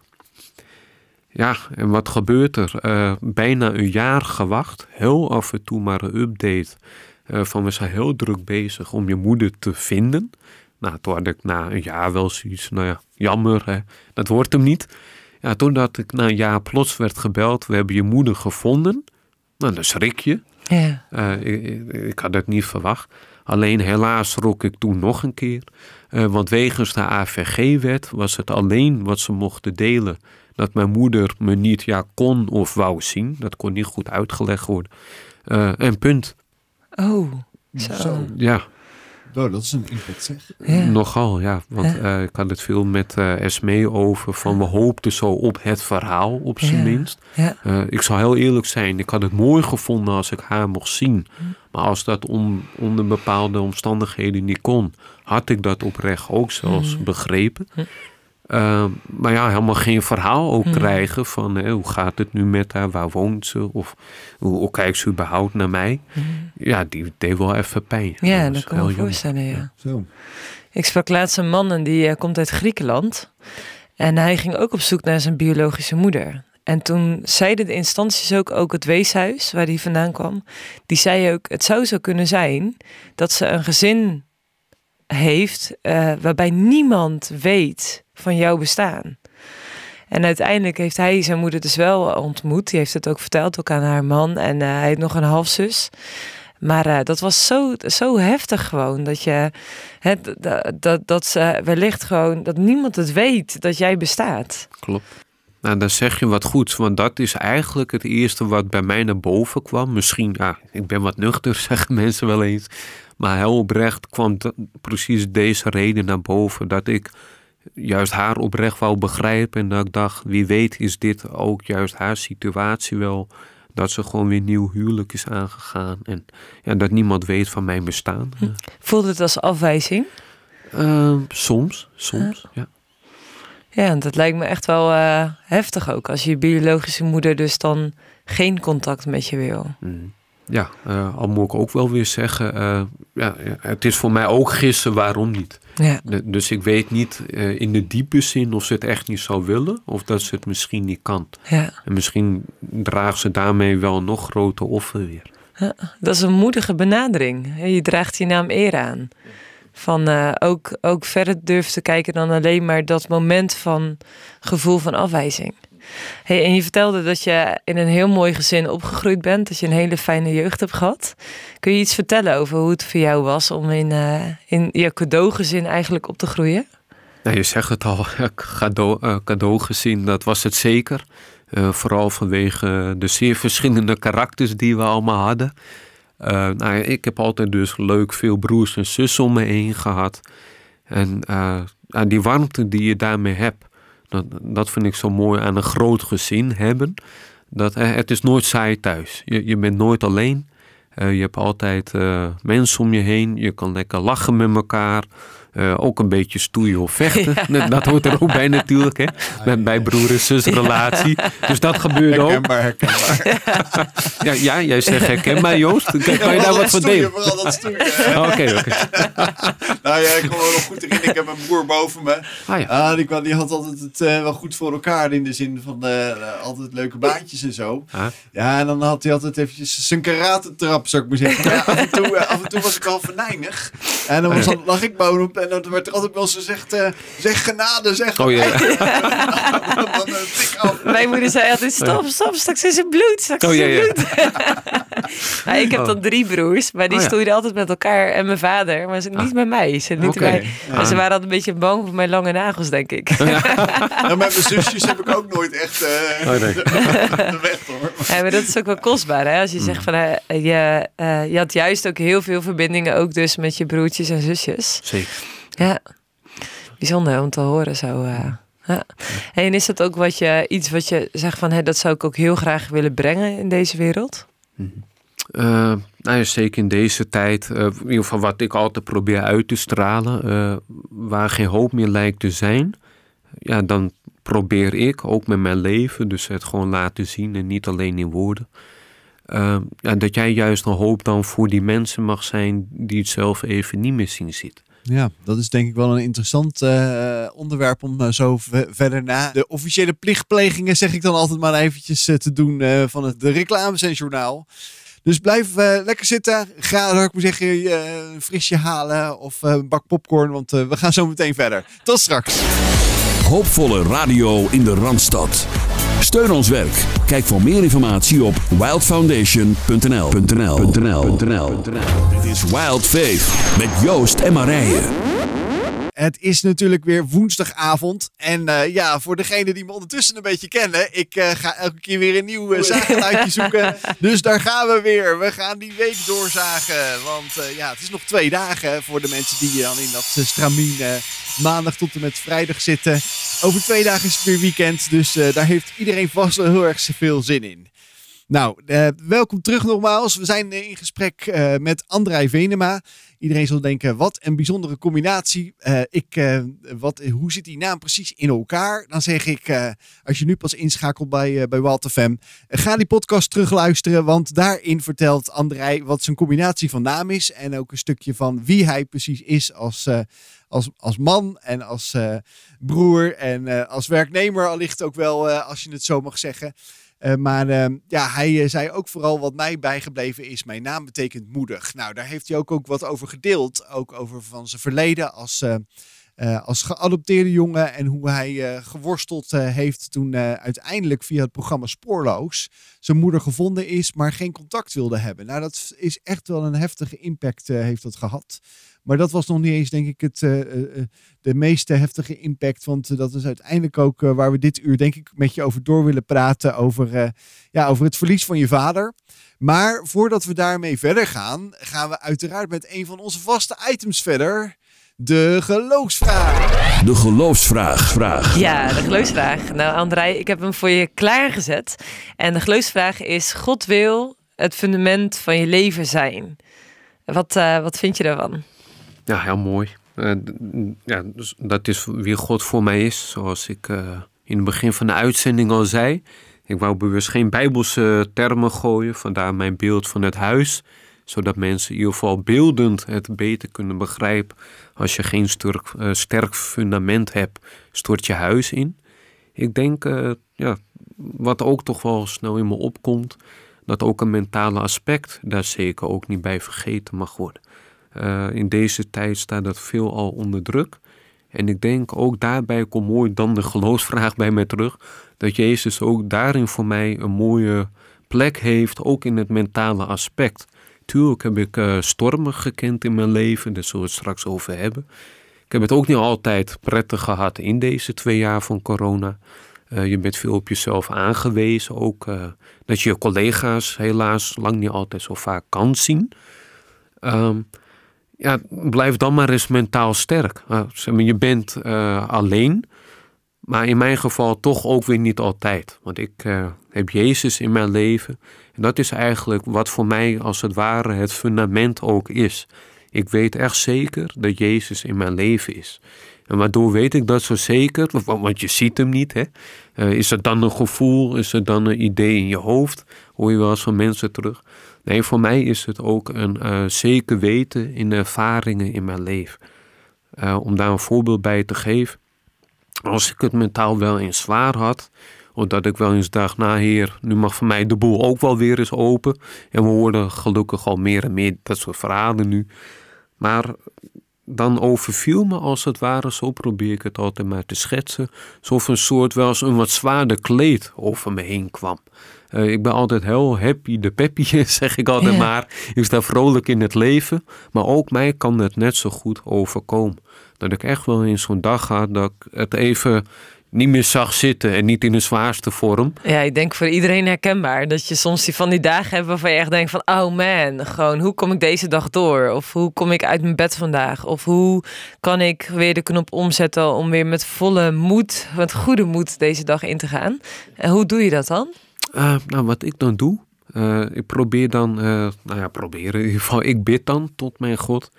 Ja, en wat gebeurt er? Uh, bijna een jaar gewacht. Heel af en toe maar een update. van we zijn heel druk bezig om je moeder te vinden. Nou, toen had ik na een jaar wel zoiets, nou ja, jammer, hè, dat wordt hem niet. Ja, toen dat ik na een jaar plots werd gebeld, we hebben je moeder gevonden. Nou, dan schrik je. Ja. Uh, ik, ik, had het niet verwacht. Alleen helaas schrok ik toen nog een keer. Uh, want wegens de AVG-wet was het alleen wat ze mochten delen. Dat mijn moeder me niet ja, kon of wou zien. Dat kon niet goed uitgelegd worden. Uh, en punt. Oh, zo. Ja. Oh, dat is een impact zeg. Ja. Nogal, ja. Want Ja. eh, ik had het veel met eh Esmee over van we hoopten zo op het verhaal op zijn Ja. minst. Ja. Eh, ik zal heel eerlijk zijn, ik had het mooi gevonden als ik haar mocht zien. Maar als dat om, onder bepaalde omstandigheden niet kon, had ik dat oprecht ook zelfs begrepen. Eh, maar ja, helemaal geen verhaal ook krijgen van hoe gaat het nu met haar, waar woont ze of hoe, hoe kijkt ze überhaupt naar mij. Ja, die deed wel even pijn. Ja, dat kan ik me jammer. voorstellen, ja. Zo. Ik sprak laatst een man en die eh, komt uit Griekenland. En hij ging ook op zoek naar zijn biologische moeder. En toen zeiden de instanties ook, ook het weeshuis waar hij vandaan kwam, die zei ook, het zou zo kunnen zijn dat ze een gezin heeft eh, waarbij niemand weet van jouw bestaan. En uiteindelijk heeft hij zijn moeder dus wel ontmoet. Die heeft het ook verteld, ook aan haar man. En eh, hij heeft nog een halfzus. Maar eh, dat was zo, zo heftig gewoon. Dat je dat, dat ze wellicht gewoon dat niemand het weet dat jij bestaat. Klopt. Nou, dan zeg je wat goeds, want dat is eigenlijk het eerste wat bij mij naar boven kwam. Misschien, ja, ik ben wat nuchter, [laughs] zeggen mensen wel eens. Maar heel oprecht kwam precies deze reden naar boven. Dat ik juist haar oprecht wou begrijpen. En dat ik dacht, wie weet is dit ook juist haar situatie wel. Dat ze gewoon weer nieuw huwelijk is aangegaan. En ja, dat niemand weet van mijn bestaan. Voelde het als afwijzing? Eh, soms, soms, ja. Ja, en dat lijkt me echt wel eh, heftig ook. Als je biologische moeder dus dan geen contact met je wil. Mm. Ja, eh, al moet ik ook wel weer zeggen, eh, ja, het is voor mij ook gissen waarom niet. Ja, dus ik weet niet eh, in de diepe zin of ze het echt niet zou willen of dat ze het misschien niet kan. ja. En misschien draagt ze daarmee wel een nog groter offer weer. Dat is een moedige benadering. Je draagt je naam eer aan. Van ook, ook verder durven te kijken dan alleen maar dat moment van gevoel van afwijzing. Hey, en je vertelde dat je in een heel mooi gezin opgegroeid bent. Dat je een hele fijne jeugd hebt gehad. Kun je iets vertellen over hoe het voor jou was om in, eh, in je cadeaugezin eigenlijk op te groeien? Nou, je zegt het al, [laughs] eh, cadeau gezien, dat was het zeker. Eh, vooral vanwege de zeer verschillende karakters die we allemaal hadden. Eh, nou, ik heb altijd dus leuk veel broers en zussen om me heen gehad. En eh, nou, die warmte die je daarmee hebt, dat, dat vind ik zo mooi aan een groot gezin hebben. Dat, eh, het is nooit saai thuis. Je, je bent nooit alleen. Eh, je hebt altijd eh, mensen om je heen. Je kan lekker lachen met elkaar. Eh, ook een beetje stoeien of vechten. [laughs] [laughs] Dat- Dat hoort er ook bij natuurlijk. Hè? Bij, bij broer- en zusrelatie. Dus dat gebeurde ook. Herkenbaar, herkenbaar. Ja, ja, jij zegt herkenbaar Joost. Kan, kan je daar wat dat van delen? Vooral dat stoeien. [laughs] Oké, oké. nou ja, ik kom me nog goed herinneren. Ik heb een broer boven me. Ah ja. Ah, die, kwam- die had altijd het eh, wel goed voor elkaar. In de zin van eh, altijd leuke baantjes en zo. Ah. Ja, en dan had hij altijd eventjes zijn karate-trap, zou ik maar zeggen. Maar ja, af, en toe, af en toe was ik al venijnig. En dan was, dan lag ik bovenop en dan werd er altijd wel zo gezegd... eh, zeg genade, zeg Oh ja. [laughs] dan, eh, tik af. Mijn moeder zei altijd: stop, stop, straks is het bloed. Straks Oh is ja, het ja. bloed. [laughs] Nou, ik heb Oh. dan drie broers, maar die Oh ja. stoeiden altijd met elkaar en mijn vader. Maar ze niet met mij. Ze, niet bij- Ah. En ze waren altijd een beetje bang voor mijn lange nagels, denk ik. En [laughs] met mijn zusjes heb ik ook nooit echt eh Oh, nee. de weg hoor. Ja, maar dat is ook wel kostbaar, hè? Als je Mm. zegt van, je, eh, je had juist ook heel veel verbindingen, ook dus met je broertjes en zusjes. Zeker. Ja, bijzonder om te horen zo. eh. ja. Hey, en is dat ook wat je, iets wat je zegt van, hè, dat zou ik ook heel graag willen brengen in deze wereld? Eh, nou ja, zeker in deze tijd, eh, in ieder geval wat ik altijd probeer uit te stralen, waar geen hoop meer lijkt te zijn, ja, dan probeer ik ook met mijn leven, dus het gewoon laten zien en niet alleen in woorden, ja, dat jij juist een hoop dan voor die mensen mag zijn die het zelf even niet meer zien zitten. Ja, dat is denk ik wel een interessant eh, onderwerp om eh, zo ve- verder na de officiële plichtplegingen, zeg ik dan altijd maar eventjes eh, te doen van het de reclames en journaal. Dus blijf lekker zitten. Ga, zou ik maar zeggen, een frisje halen of een bak popcorn, want we gaan zo meteen verder. Tot straks. Hoopvolle radio in de Randstad. Steun ons werk. Kijk voor meer informatie op wildfoundation.nl. Dit is Wild Faith met Joost en Marije. Het is natuurlijk weer woensdagavond. En uh, ja, voor degenen die me ondertussen een beetje kennen, ik uh, ga elke keer weer een nieuw uh, [laughs] zoeken. Dus daar gaan we weer. We gaan die week doorzagen. Want ja, het is nog twee dagen voor de mensen die dan in dat stramien maandag tot en met vrijdag zitten. Over twee dagen is het weer weekend. Dus daar heeft iedereen vast wel heel erg veel zin in. Nou, uh, welkom terug nogmaals. We zijn in gesprek met André Venema. Iedereen zal denken, wat een bijzondere combinatie. Uh, ik, wat, hoe zit die naam precies in elkaar? Dan zeg ik, als je nu pas inschakelt bij, bij Walter FM, ga die podcast terugluisteren. Want daarin vertelt André wat zijn combinatie van naam is. En ook een stukje van wie hij precies is als, als, als man en als broer. En als werknemer allicht ook wel, als je het zo mag zeggen. Uh, maar uh, ja, hij uh, zei ook vooral wat mij bijgebleven is, mijn naam betekent moedig. Nou, daar heeft hij ook, ook wat over gedeeld. Ook over van zijn verleden als, als geadopteerde jongen. En hoe hij geworsteld heeft toen uiteindelijk via het programma Spoorloos zijn moeder gevonden is, maar geen contact wilde hebben. Nou, dat is echt wel een heftige impact heeft dat gehad. Maar dat was nog niet eens, denk ik, het, uh, uh, de meest heftige impact. Want dat is uiteindelijk ook waar we dit uur, denk ik, met je over door willen praten. Over, ja, over het verlies van je vader. Maar voordat we daarmee verder gaan, gaan we uiteraard met een van onze vaste items verder. De geloofsvraag. De geloofsvraag. Vraag. Ja, de geloofsvraag. Nou, André, ik heb hem voor je klaargezet. En de geloofsvraag is: God wil het fundament van je leven zijn. Wat, uh, wat vind je daarvan? Ja, heel mooi. Uh, ja, dus dat is wie God voor mij is. Zoals ik uh, in het begin van de uitzending al zei. Ik wou bewust geen bijbelse termen gooien. Vandaar mijn beeld van het huis. Zodat mensen in ieder geval beeldend het beter kunnen begrijpen. Als je geen sterk, sterk fundament hebt, stort je huis in. Ik denk, ja, wat ook toch wel snel in me opkomt. Dat ook een mentale aspect daar zeker ook niet bij vergeten mag worden. Uh, in deze tijd staat dat veel al onder druk. En ik denk ook daarbij komt mooi dan de geloofsvraag bij mij terug. Dat Jezus ook daarin voor mij een mooie plek heeft, ook in het mentale aspect. Tuurlijk heb ik uh, stormen gekend in mijn leven, daar zullen we het straks over hebben. Ik heb het ook niet altijd prettig gehad in deze twee jaar van corona. Uh, je bent veel op jezelf aangewezen, ook dat je je collega's helaas lang niet altijd zo vaak kan zien. Um, ja, blijf dan maar eens mentaal sterk. Uh, je bent uh, alleen, maar in mijn geval toch ook weer niet altijd. Want ik uh, heb Jezus in mijn leven. En dat is eigenlijk wat voor mij als het ware het fundament ook is. Ik weet echt zeker dat Jezus in mijn leven is. En waardoor weet ik dat zo zeker? Want je ziet hem niet. Hè? is het dan een gevoel? Is het dan een idee in je hoofd? Hoor je wel eens van mensen terug. Nee, voor mij is het ook een uh, zeker weten in de ervaringen in mijn leven. Uh, om daar een voorbeeld bij te geven. Als ik het mentaal wel eens zwaar had, omdat ik wel eens dacht, nou heer, nu mag voor mij de boel ook wel weer eens open. En we hoorden gelukkig al meer en meer dat soort verhalen nu. Maar dan overviel me als het ware, zo probeer ik het altijd maar te schetsen, alsof een soort wel eens een wat zwaarder kleed over me heen kwam. Uh, ik ben altijd heel happy, de peppy, [laughs] zeg ik altijd maar. Ik sta vrolijk in het leven. Maar ook mij kan het net zo goed overkomen. Dat ik echt wel in zo'n dag ga dat ik het even niet meer zag zitten en niet in de zwaarste vorm. Ja, ik denk voor iedereen herkenbaar. Dat je soms die van die dagen hebt waarvan je echt denkt van... oh man, gewoon hoe kom ik deze dag door? Of hoe kom ik uit mijn bed vandaag? Of hoe kan ik weer de knop omzetten om weer met volle moed... met goede moed deze dag in te gaan? En hoe doe je dat dan? Uh, nou, wat ik dan doe, uh, ik probeer dan, uh, nou ja, proberen in ieder geval, ik bid dan tot mijn God.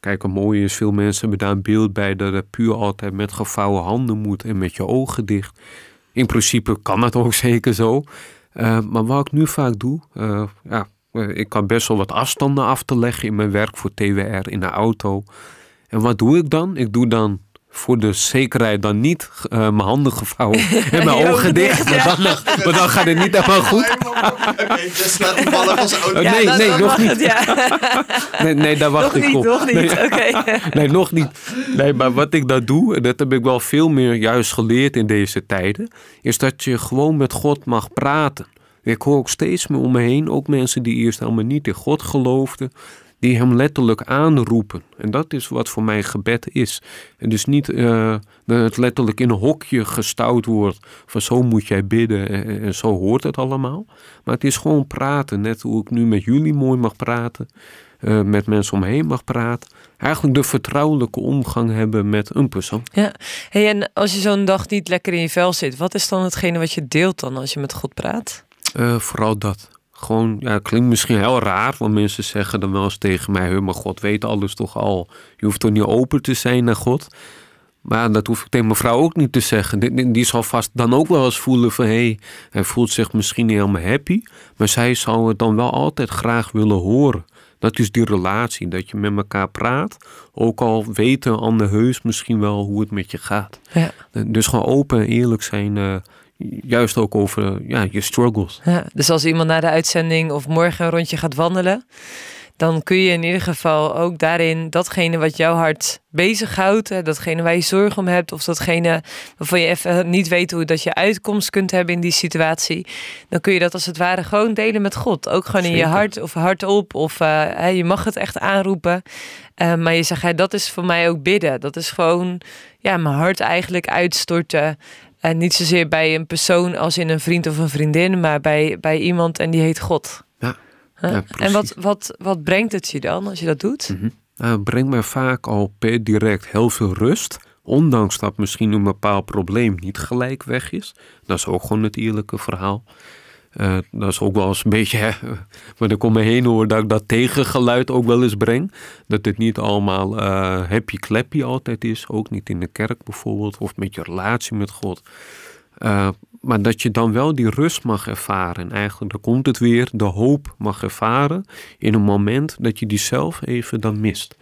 kijk, wat mooi is, veel mensen hebben daar een beeld bij dat het puur altijd met gevouwen handen moet en met je ogen dicht. In principe kan dat ook [laughs] zeker zo. maar wat ik nu vaak doe, ja, ik kan best wel wat afstanden af te leggen in mijn werk voor TWR in de auto. En wat doe ik dan? Ik doe dan voor de zekerheid dan niet uh, mijn handen gevouwen [laughs] en mijn ogen dicht. Maar, dan, maar, dan, gaat het niet helemaal goed. [laughs] Nee, nee, nog niet. [laughs] Nee, nee, daar wacht nog ik op. Nog niet, nee. Okay. nee, nog niet. Nee, maar wat ik dan doe, en dat heb ik wel veel meer juist geleerd in deze tijden, is dat je gewoon met God mag praten. Ik hoor ook steeds meer om me heen, ook mensen die eerst helemaal niet in God geloofden, die hem letterlijk aanroepen. En dat is wat voor mij gebed is. En dus niet uh, dat het letterlijk in een hokje gestouwd wordt van zo moet jij bidden en, zo hoort het allemaal. Maar het is gewoon praten, net hoe ik nu met jullie mooi mag praten, uh, met mensen omheen mag praten. Eigenlijk de vertrouwelijke omgang hebben met een persoon. Ja, hey, en als je zo'n dag niet lekker in je vel zit, wat is dan hetgene wat je deelt dan als je met God praat? Uh, vooral dat. Gewoon, ja, klinkt misschien heel raar, want mensen zeggen dan wel eens tegen mij: maar God weet alles toch al. Je hoeft toch niet open te zijn naar God. Maar dat hoef ik tegen mijn vrouw ook niet te zeggen. Die, die zal vast dan ook wel eens voelen van... hé, hey, hij voelt zich misschien niet helemaal happy... maar zij zou het dan wel altijd graag willen horen. Dat is die relatie, dat je met elkaar praat. Ook al weten ander heus misschien wel hoe het met je gaat. Ja. Dus gewoon open en eerlijk zijn... Uh, juist ook over ja, je struggles. Ja, dus als iemand na de uitzending of morgen een rondje gaat wandelen, dan kun je in ieder geval ook daarin datgene wat jouw hart bezighoudt, datgene waar je zorg om hebt, of datgene waarvan je even niet weet hoe dat je uitkomst kunt hebben in die situatie, dan kun je dat als het ware gewoon delen met God. Ook gewoon in je hart of hardop, of uh, je mag het echt aanroepen. Uh, maar je zegt, hey, dat is voor mij ook bidden. Dat is gewoon ja, mijn hart eigenlijk uitstorten. En niet zozeer bij een persoon als in een vriend of een vriendin, maar bij, bij iemand en die heet God. Ja. ja en wat, wat, wat brengt het je dan als je dat doet? Mm -hmm. nou, het brengt mij vaak al per direct heel veel rust. Ondanks dat misschien een bepaald probleem niet gelijk weg is. Dat is ook gewoon het eerlijke verhaal. Uh, dat is ook wel eens een beetje, maar ik om me heen hoor dat ik dat tegengeluid ook wel eens breng. Dat het niet allemaal uh, happy clappy altijd is. Ook niet in de kerk bijvoorbeeld of met je relatie met God. Uh, maar dat je dan wel die rust mag ervaren. En eigenlijk, dan komt het weer, de hoop mag ervaren in een moment dat je die zelf even dan mist.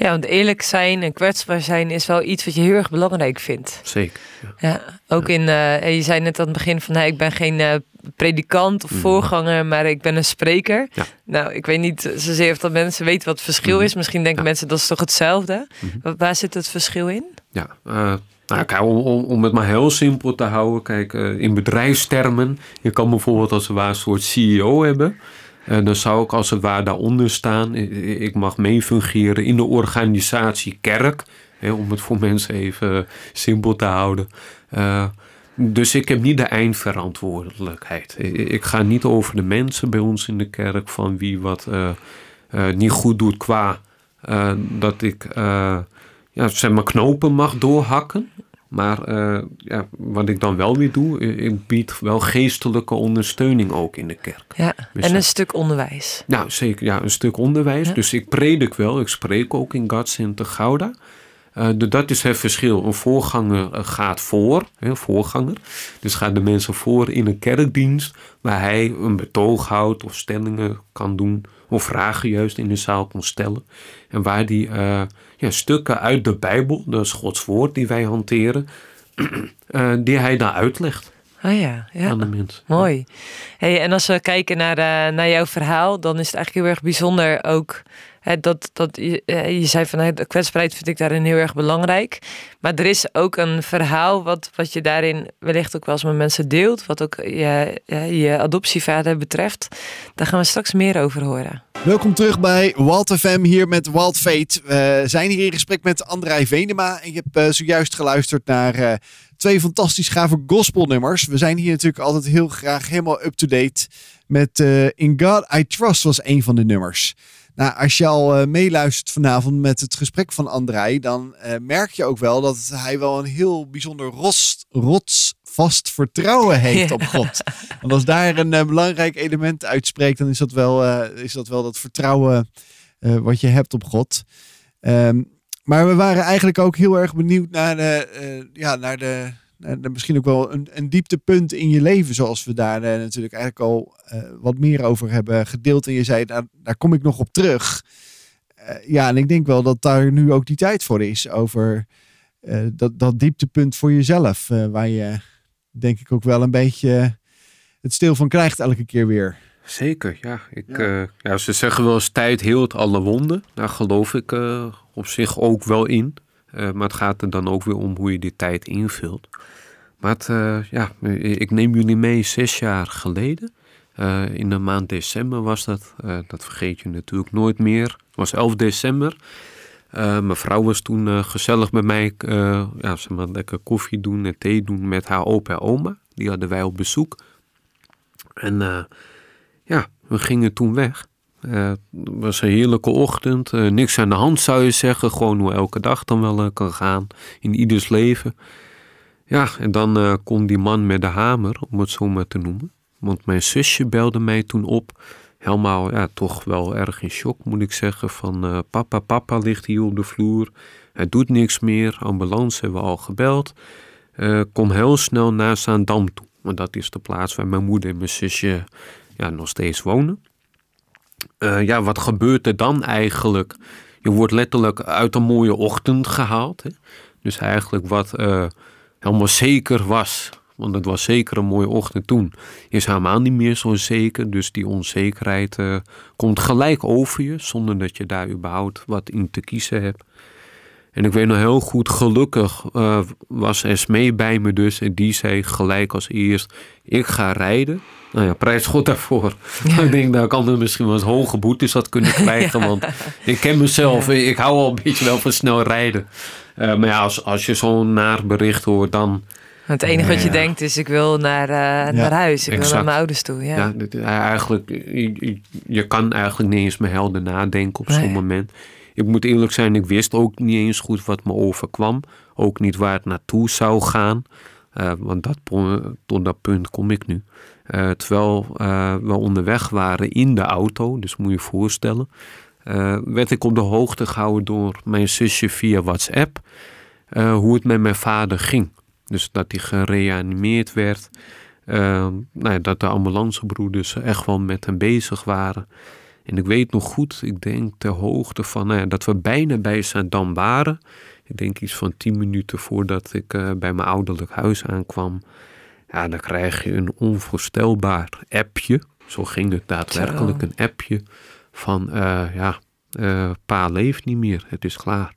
Ja, want eerlijk zijn en kwetsbaar zijn is wel iets wat je heel erg belangrijk vindt. Zeker. Ja, ja ook in, uh, je zei net aan het begin van, hey, ik ben geen uh, predikant of mhm. voorganger, maar ik ben een spreker. Ja. Nou, ik weet niet zozeer of dat mensen weten wat het verschil mhm. is. Misschien denken mensen dat is toch hetzelfde. Mhm. Waar zit het verschil in? Ja, uh, nou, kijk, om, om, om, het maar heel simpel te houden. Kijk, in bedrijfstermen, je kan bijvoorbeeld als een soort CEO hebben. Uh, dan zou ik als het ware daaronder staan. Ik mag meefungeren in de organisatie kerk. Hè, om het voor mensen even simpel te houden. Uh, dus ik heb niet de eindverantwoordelijkheid. Ik ga niet over de mensen bij ons in de kerk van wie wat niet goed doet qua dat ik ja, zeg maar knopen mag doorhakken. Maar uh, ja, wat ik dan wel weer doe, ik bied wel geestelijke ondersteuning ook in de kerk. Ja, dus en een stuk onderwijs. Nou, zeker. Ja, een stuk onderwijs. Dus ik predik wel. Ik spreek ook in God Center Gouda. Uh, dat is het verschil. Een voorganger eh, gaat voor, een voorganger. Dus gaat de mensen voor in een kerkdienst waar hij een betoog houdt of stellingen kan doen of vragen juist in de zaal kon stellen. En waar die uh, ja, stukken uit de Bijbel, dat is Gods woord die wij hanteren, uh, [clears throat] die hij daar uitlegt. Ah ja, ja. Aan de mensen. Mooi. Hey, en als we kijken naar, uh, naar jouw verhaal, dan is het eigenlijk heel erg bijzonder ook dat, dat, je, je zei van de kwetsbaarheid vind ik daarin heel erg belangrijk. Maar er is ook een verhaal wat, wat je daarin wellicht ook wel eens met mensen deelt. Wat ook je, je adoptievader betreft. Daar gaan we straks meer over horen. Welkom terug bij Walt FM hier met Walt Fate. We zijn hier in gesprek met André Venema. En je hebt uh, zojuist geluisterd naar uh, twee fantastisch gave gospelnummers. We zijn hier natuurlijk altijd heel graag helemaal up-to-date met In God I Trust was een van de nummers. Nou, als je al uh, meeluistert vanavond met het gesprek van André, dan uh, merk je ook wel dat hij wel een heel bijzonder rots, rotsvast vertrouwen heeft op God. Want als daar een uh, belangrijk element uitspreekt, dan is dat wel, is dat, wel dat vertrouwen wat je hebt op God. Um, maar we waren eigenlijk ook heel erg benieuwd naar de, ja, naar de misschien ook wel een, een dieptepunt in je leven, zoals we daar uh, natuurlijk eigenlijk al uh, wat meer over hebben gedeeld. En je zei, daar, daar kom ik nog op terug. ja, en ik denk wel dat daar nu ook die tijd voor is, over dat, dat dieptepunt voor jezelf, waar je denk ik ook wel een beetje het stil van krijgt elke keer weer. Zeker, ja. Ik, ja. ja ze zeggen wel eens tijd heelt alle wonden. Daar geloof ik op zich ook wel in. Uh, maar het gaat er dan ook weer om hoe je die tijd invult. Maar uh, ja, ik neem jullie mee zes jaar geleden. Eh, in de maand december was dat. Eh, dat vergeet je natuurlijk nooit meer. Het was 11 december. Mijn vrouw was toen gezellig bij mij. ja, ze maar lekker koffie doen en thee doen met haar opa en oma. Die hadden wij op bezoek. En ja, we gingen toen weg. Het was een heerlijke ochtend. niks aan de hand zou je zeggen. Gewoon hoe elke dag dan wel kan gaan. In ieders leven. Ja, en dan kon die man met de hamer, om het zo maar te noemen want mijn zusje belde mij toen op. Helemaal, ja, toch wel erg in shock moet ik zeggen. Van papa, papa ligt hier op de vloer. Hij doet niks meer. Ambulance hebben we al gebeld. Kom heel snel naar Zaandam toe. Want dat is de plaats waar mijn moeder en mijn zusje ja, nog steeds wonen. Uh, ja, wat gebeurt er dan eigenlijk? Je wordt letterlijk uit een mooie ochtend gehaald. Hè? Dus eigenlijk wat helemaal zeker was want het was zeker een mooie ochtend toen. Is helemaal niet meer zo zeker. Dus die onzekerheid uh, komt gelijk over je. Zonder dat je daar überhaupt wat in te kiezen hebt. En ik weet nog heel goed, gelukkig uh, was Esmee bij me dus. En die zei gelijk als eerst, ik ga rijden. Nou ja, prijs God daarvoor. [laughs] ik denk dat ik anders misschien wel eens hoge boetes had kunnen [laughs] krijgen. Want ik ken mezelf, ik hou al een beetje wel van snel rijden. Uh, maar ja, als, als je zo'n naar bericht hoort, dan het enige wat je denkt is, ik wil naar, uh, naar huis. Ik wil naar mijn ouders toe. Ja, ja eigenlijk, je, je, kan eigenlijk niet eens meer helder nadenken op zo'n moment. Ik moet eerlijk zijn, ik wist ook niet eens goed wat me overkwam. Ook niet waar het naartoe zou gaan. Uh, want dat, tot dat punt kom ik nu. Uh, terwijl we onderweg waren in de auto, dus moet je je voorstellen, werd ik op de hoogte gehouden door mijn zusje via WhatsApp hoe het met mijn vader ging. Dus dat hij gereanimeerd werd. Nou ja, dat de ambulancebroeders echt wel met hem bezig waren. En ik weet nog goed, ik denk ter hoogte van nou ja, dat we bijna bij Zaandam waren. Ik denk iets van tien minuten voordat ik uh, bij mijn ouderlijk huis aankwam. Ja, dan krijg je een onvoorstelbaar appje. Zo ging het daadwerkelijk, een appje van uh, ja, pa leeft niet meer, het is klaar.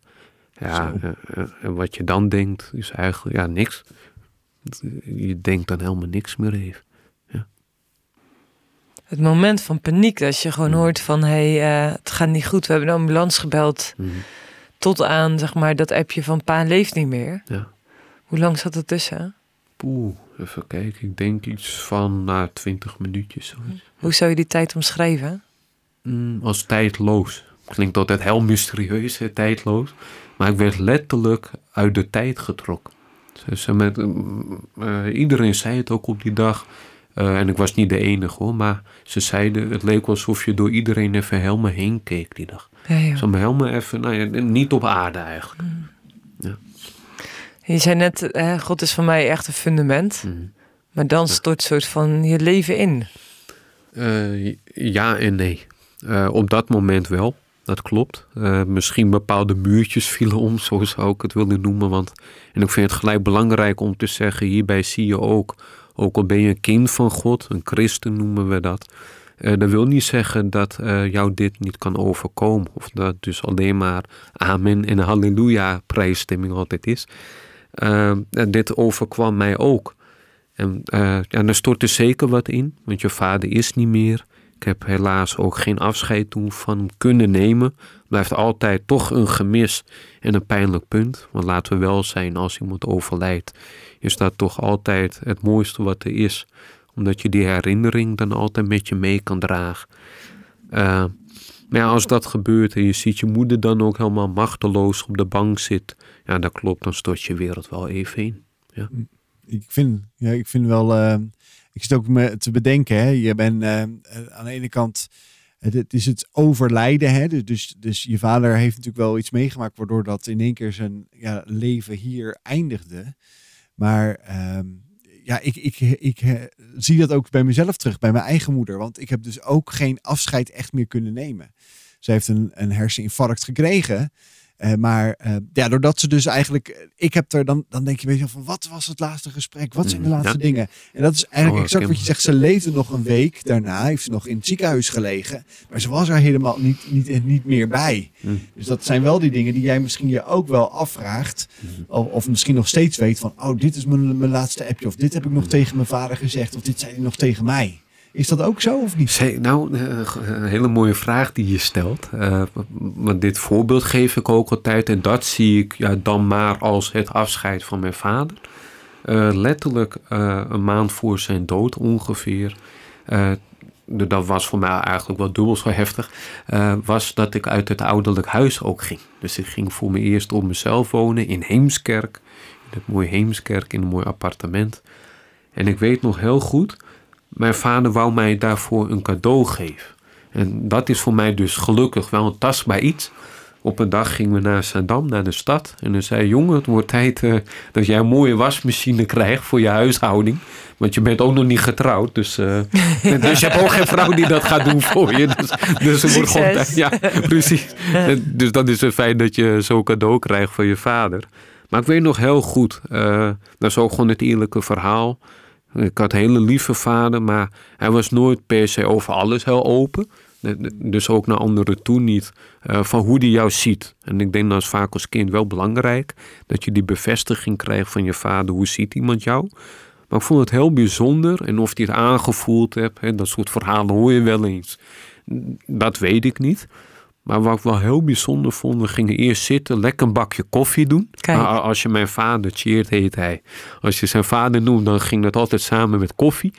Ja, eh, eh, en wat je dan denkt is eigenlijk ja, niks. Je denkt dan helemaal niks meer even. Het moment van paniek, als je gewoon mm. hoort van hé, hey, uh, het gaat niet goed, we hebben een ambulance gebeld. Mm. Tot aan zeg maar dat appje van pa leeft niet meer. Ja. Hoe lang zat er tussen? Poeh, even kijken. Ik denk iets van na nou, 20 minuutjes. Hoe zou je die tijd omschrijven? Mm, als tijdloos. Klinkt altijd heel mysterieus, hè, tijdloos. Maar ik werd letterlijk uit de tijd getrokken. Met, uh, iedereen zei het ook op die dag. Uh, en ik was niet de enige hoor, maar ze zeiden, het leek alsof je door iedereen even helemaal heen keek die dag. Ja, ja. Zo helemaal even, nou ja, niet op aarde eigenlijk. Mm. Ja. Je zei net, hè, God is voor mij echt een fundament. Mm. Maar dan stort soort van je leven in. Uh, ja en nee. op dat moment wel dat klopt. Uh, misschien bepaalde muurtjes vielen om, [laughs] zo zou ik het willen noemen. Want, en ik vind het gelijk belangrijk om te zeggen, hierbij zie je ook, ook al ben je een kind van God, een christen noemen we dat. Uh, dat wil niet zeggen dat uh, jou dit niet kan overkomen. Of dat dus alleen maar amen en halleluja prijsstemming altijd is. dit overkwam mij ook. En, en er stort er zeker wat in, want je vader is niet meer. Ik heb helaas ook geen afscheid toen van kunnen nemen. Blijft altijd toch een gemis en een pijnlijk punt. Want laten we wel zijn, als iemand overlijdt, is dat toch altijd het mooiste wat er is. Omdat je die herinnering dan altijd met je mee kan dragen. Uh, maar ja, als dat gebeurt en je ziet je moeder dan ook helemaal machteloos op de bank zit. Ja, dat klopt, dan stort je wereld wel even in. Ja. Ik vind, ja, ik vind wel... Uh ik zit ook me te bedenken, hè, je bent uh, aan de ene kant, het is het overlijden, hè, dus, dus, dus je vader heeft natuurlijk wel iets meegemaakt waardoor dat in één keer zijn ja, leven hier eindigde. Maar ehm, ja, ik, ik, ik, ik zie dat ook bij mezelf terug, bij mijn eigen moeder, want ik heb dus ook geen afscheid echt meer kunnen nemen. Ze heeft een, een herseninfarct gekregen. Uh, maar uh, ja, doordat ze dus eigenlijk. Ik heb er dan. Dan denk je, weet je van wat was het laatste gesprek? Wat zijn de mm, laatste dingen? En dat is eigenlijk oh, exact wat je zegt. Ze leefde nog een week daarna. Heeft ze nog in het ziekenhuis gelegen. Maar ze was er helemaal niet, niet, niet meer bij. Mm. Dus dat zijn wel die dingen die jij misschien je ook wel afvraagt. Mm. Of, of, misschien nog steeds weet van. Oh, dit is mijn, mijn laatste appje. Of dit heb ik nog tegen mijn vader gezegd. Of dit zei hij nog tegen mij. Is dat ook zo of niet? Nou, eh, een hele mooie vraag die je stelt. Eh, want dit voorbeeld geef ik ook altijd. En dat zie ik ja, dan maar als het afscheid van mijn vader. Eh, letterlijk eh, een maand voor zijn dood ongeveer. eh, dat was voor mij eigenlijk wel dubbel zo heftig. eh, was dat ik uit het ouderlijk huis ook ging. Dus ik ging voor me eerst op mezelf wonen in Heemskerk. In het mooie Heemskerk, in een mooi appartement. En ik weet nog heel goed, mijn vader wou mij daarvoor een cadeau geven. En dat is voor mij dus gelukkig wel een tastbaar iets. Op een dag gingen we naar Zandam, naar de stad. En dan zei jongen, het wordt tijd eh, dat jij een mooie wasmachine krijgt voor je huishouding. Want je bent ook nog niet getrouwd. Dus, eh, [laughs] dus je hebt ook geen vrouw die dat gaat doen voor je. Dus, dus het wordt gewoon tijd- Ja, precies. En Dus dan is het fijn dat je zo'n cadeau krijgt van je vader. Maar ik weet nog heel goed, eh, dat is ook gewoon het eerlijke verhaal. Ik had een hele lieve vader, maar hij was nooit per se over alles heel open. Dus ook naar anderen toe niet. eh, van hoe die jou ziet. En ik denk dat is vaak als kind wel belangrijk. Dat je die bevestiging krijgt van je vader. Hoe ziet iemand jou? Maar ik vond het heel bijzonder. En of hij het aangevoeld hebt. Dat soort verhalen hoor je wel eens. Dat weet ik niet. Maar wat ik wel heel bijzonder vond, we gingen eerst zitten, lekker een bakje koffie doen. Kijk. A- Als je mijn vader, Cheert heet hij. Als je zijn vader noemt, dan ging dat altijd samen met koffie.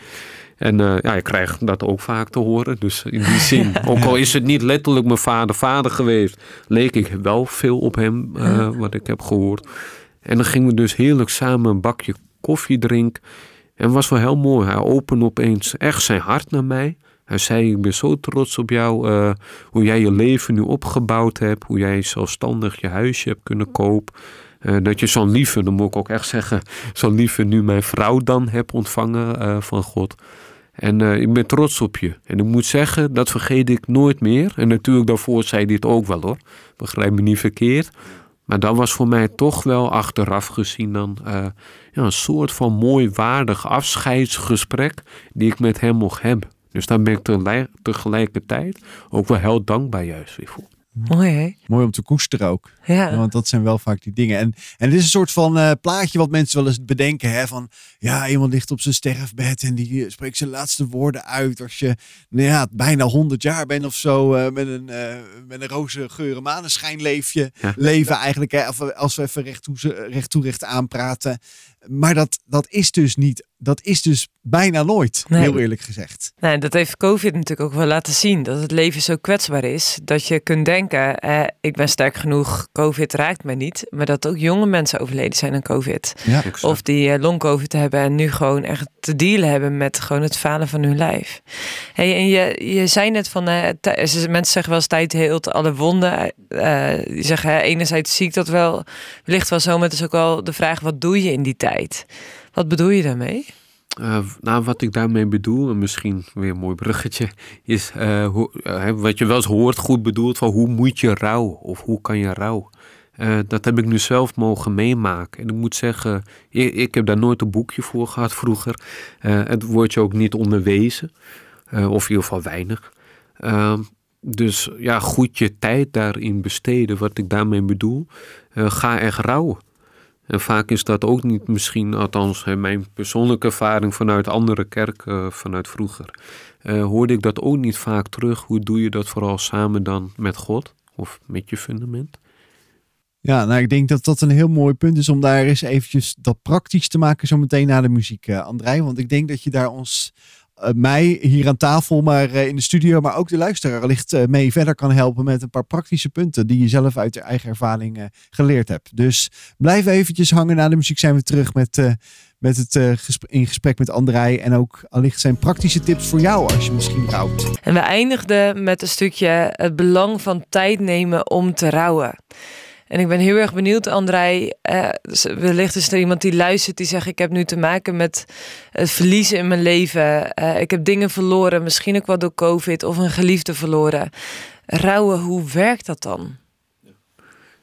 En eh, ja, je krijgt dat ook vaak te horen. Dus in die [laughs] zin, ook al is het niet letterlijk mijn vader vader geweest, leek ik wel veel op hem, eh, wat ik heb gehoord. En dan gingen we dus heerlijk samen een bakje koffie drinken. En was wel heel mooi. Hij opende opeens echt zijn hart naar mij. Hij zei, ik ben zo trots op jou, eh, hoe jij je leven nu opgebouwd hebt. Hoe jij zelfstandig je huisje hebt kunnen kopen. Eh, dat je zo'n lieve, dan moet ik ook echt zeggen, [laughs] zo'n lieve nu mijn vrouw dan heb ontvangen eh, van God. En eh, ik ben trots op je. En ik moet zeggen, dat vergeet ik nooit meer. En natuurlijk daarvoor zei het ook wel hoor. Begrijp me niet verkeerd. Maar dat was voor mij toch wel achteraf gezien dan eh, ja, een soort van mooi waardig afscheidsgesprek die ik met hem mocht hebben. Dus daar ben ik tegelijk- tegelijkertijd ook wel heel dankbaar juist weer voor. Mooi hè? Mooi om te koesteren ook. Ja. Want dat zijn wel vaak die dingen. En, en het is een soort van eh, plaatje wat mensen wel eens bedenken. Hè? Van ja, iemand ligt op zijn sterfbed en die eh, spreekt zijn laatste woorden uit. Als je nou ja, bijna 100 jaar bent of zo. eh, met, een, eh, met een roze geuren maneschijn leef je. Ja. Leven eigenlijk. Hè? Of, als we even recht toe, recht, toe recht aanpraten. Maar dat, dat is dus niet. Dat is dus bijna nooit. Nee. Heel eerlijk gezegd. Nou, dat heeft COVID natuurlijk ook wel laten zien. Dat het leven zo kwetsbaar is. Dat je kunt denken, eh, ik ben sterk genoeg, COVID raakt mij niet. Maar dat ook jonge mensen overleden zijn aan COVID. Ja. Of die eh, long-covid hebben en nu gewoon echt te dealen hebben met gewoon het falen van hun lijf. Hey, en je, je zei net van, eh, mensen zeggen wel eens tijd heelt alle wonden. Eh die zeggen, hè, enerzijds zie ik dat wel, wellicht wel zo, maar het is ook wel de vraag, wat doe je in die tijd? Wat bedoel je daarmee? Eh, nou, wat ik daarmee bedoel, en misschien weer een mooi bruggetje, is eh, hoe, eh, wat je wel eens hoort, goed bedoeld, van hoe moet je rouwen of hoe kan je rouwen. Eh, dat heb ik nu zelf mogen meemaken. En ik moet zeggen, ik, ik heb daar nooit een boekje voor gehad vroeger. Het wordt je ook niet onderwezen, of in ieder geval weinig. Ehm, dus ja, goed je tijd daarin besteden, wat ik daarmee bedoel. Ga echt rouwen. En vaak is dat ook niet misschien, althans mijn persoonlijke ervaring vanuit andere kerken, vanuit vroeger, eh, hoorde ik dat ook niet vaak terug. Hoe doe je dat vooral samen dan met God of met je fundament? Ja, nou ik denk dat dat een heel mooi punt is om daar eens eventjes dat praktisch te maken zo meteen na de muziek, eh André. Want ik denk dat je daar ons, eh, mij hier aan tafel, maar eh, in de studio, maar ook de luisteraar wellicht eh, mee verder kan helpen met een paar praktische punten die je zelf uit je eigen ervaring eh, geleerd hebt. Dus blijf eventjes hangen. Na de muziek zijn we terug met, eh, met het eh, in gesprek met André en ook allicht zijn praktische tips voor jou als je misschien rouwt. En we eindigden met een stukje het belang van tijd nemen om te rouwen. En ik ben heel erg benieuwd, André. dus wellicht is er iemand die luistert die zegt: Ik heb nu te maken met het verliezen in mijn leven. Eh, ik heb dingen verloren, misschien ook wel door COVID of een geliefde verloren. Rouwen, hoe werkt dat dan?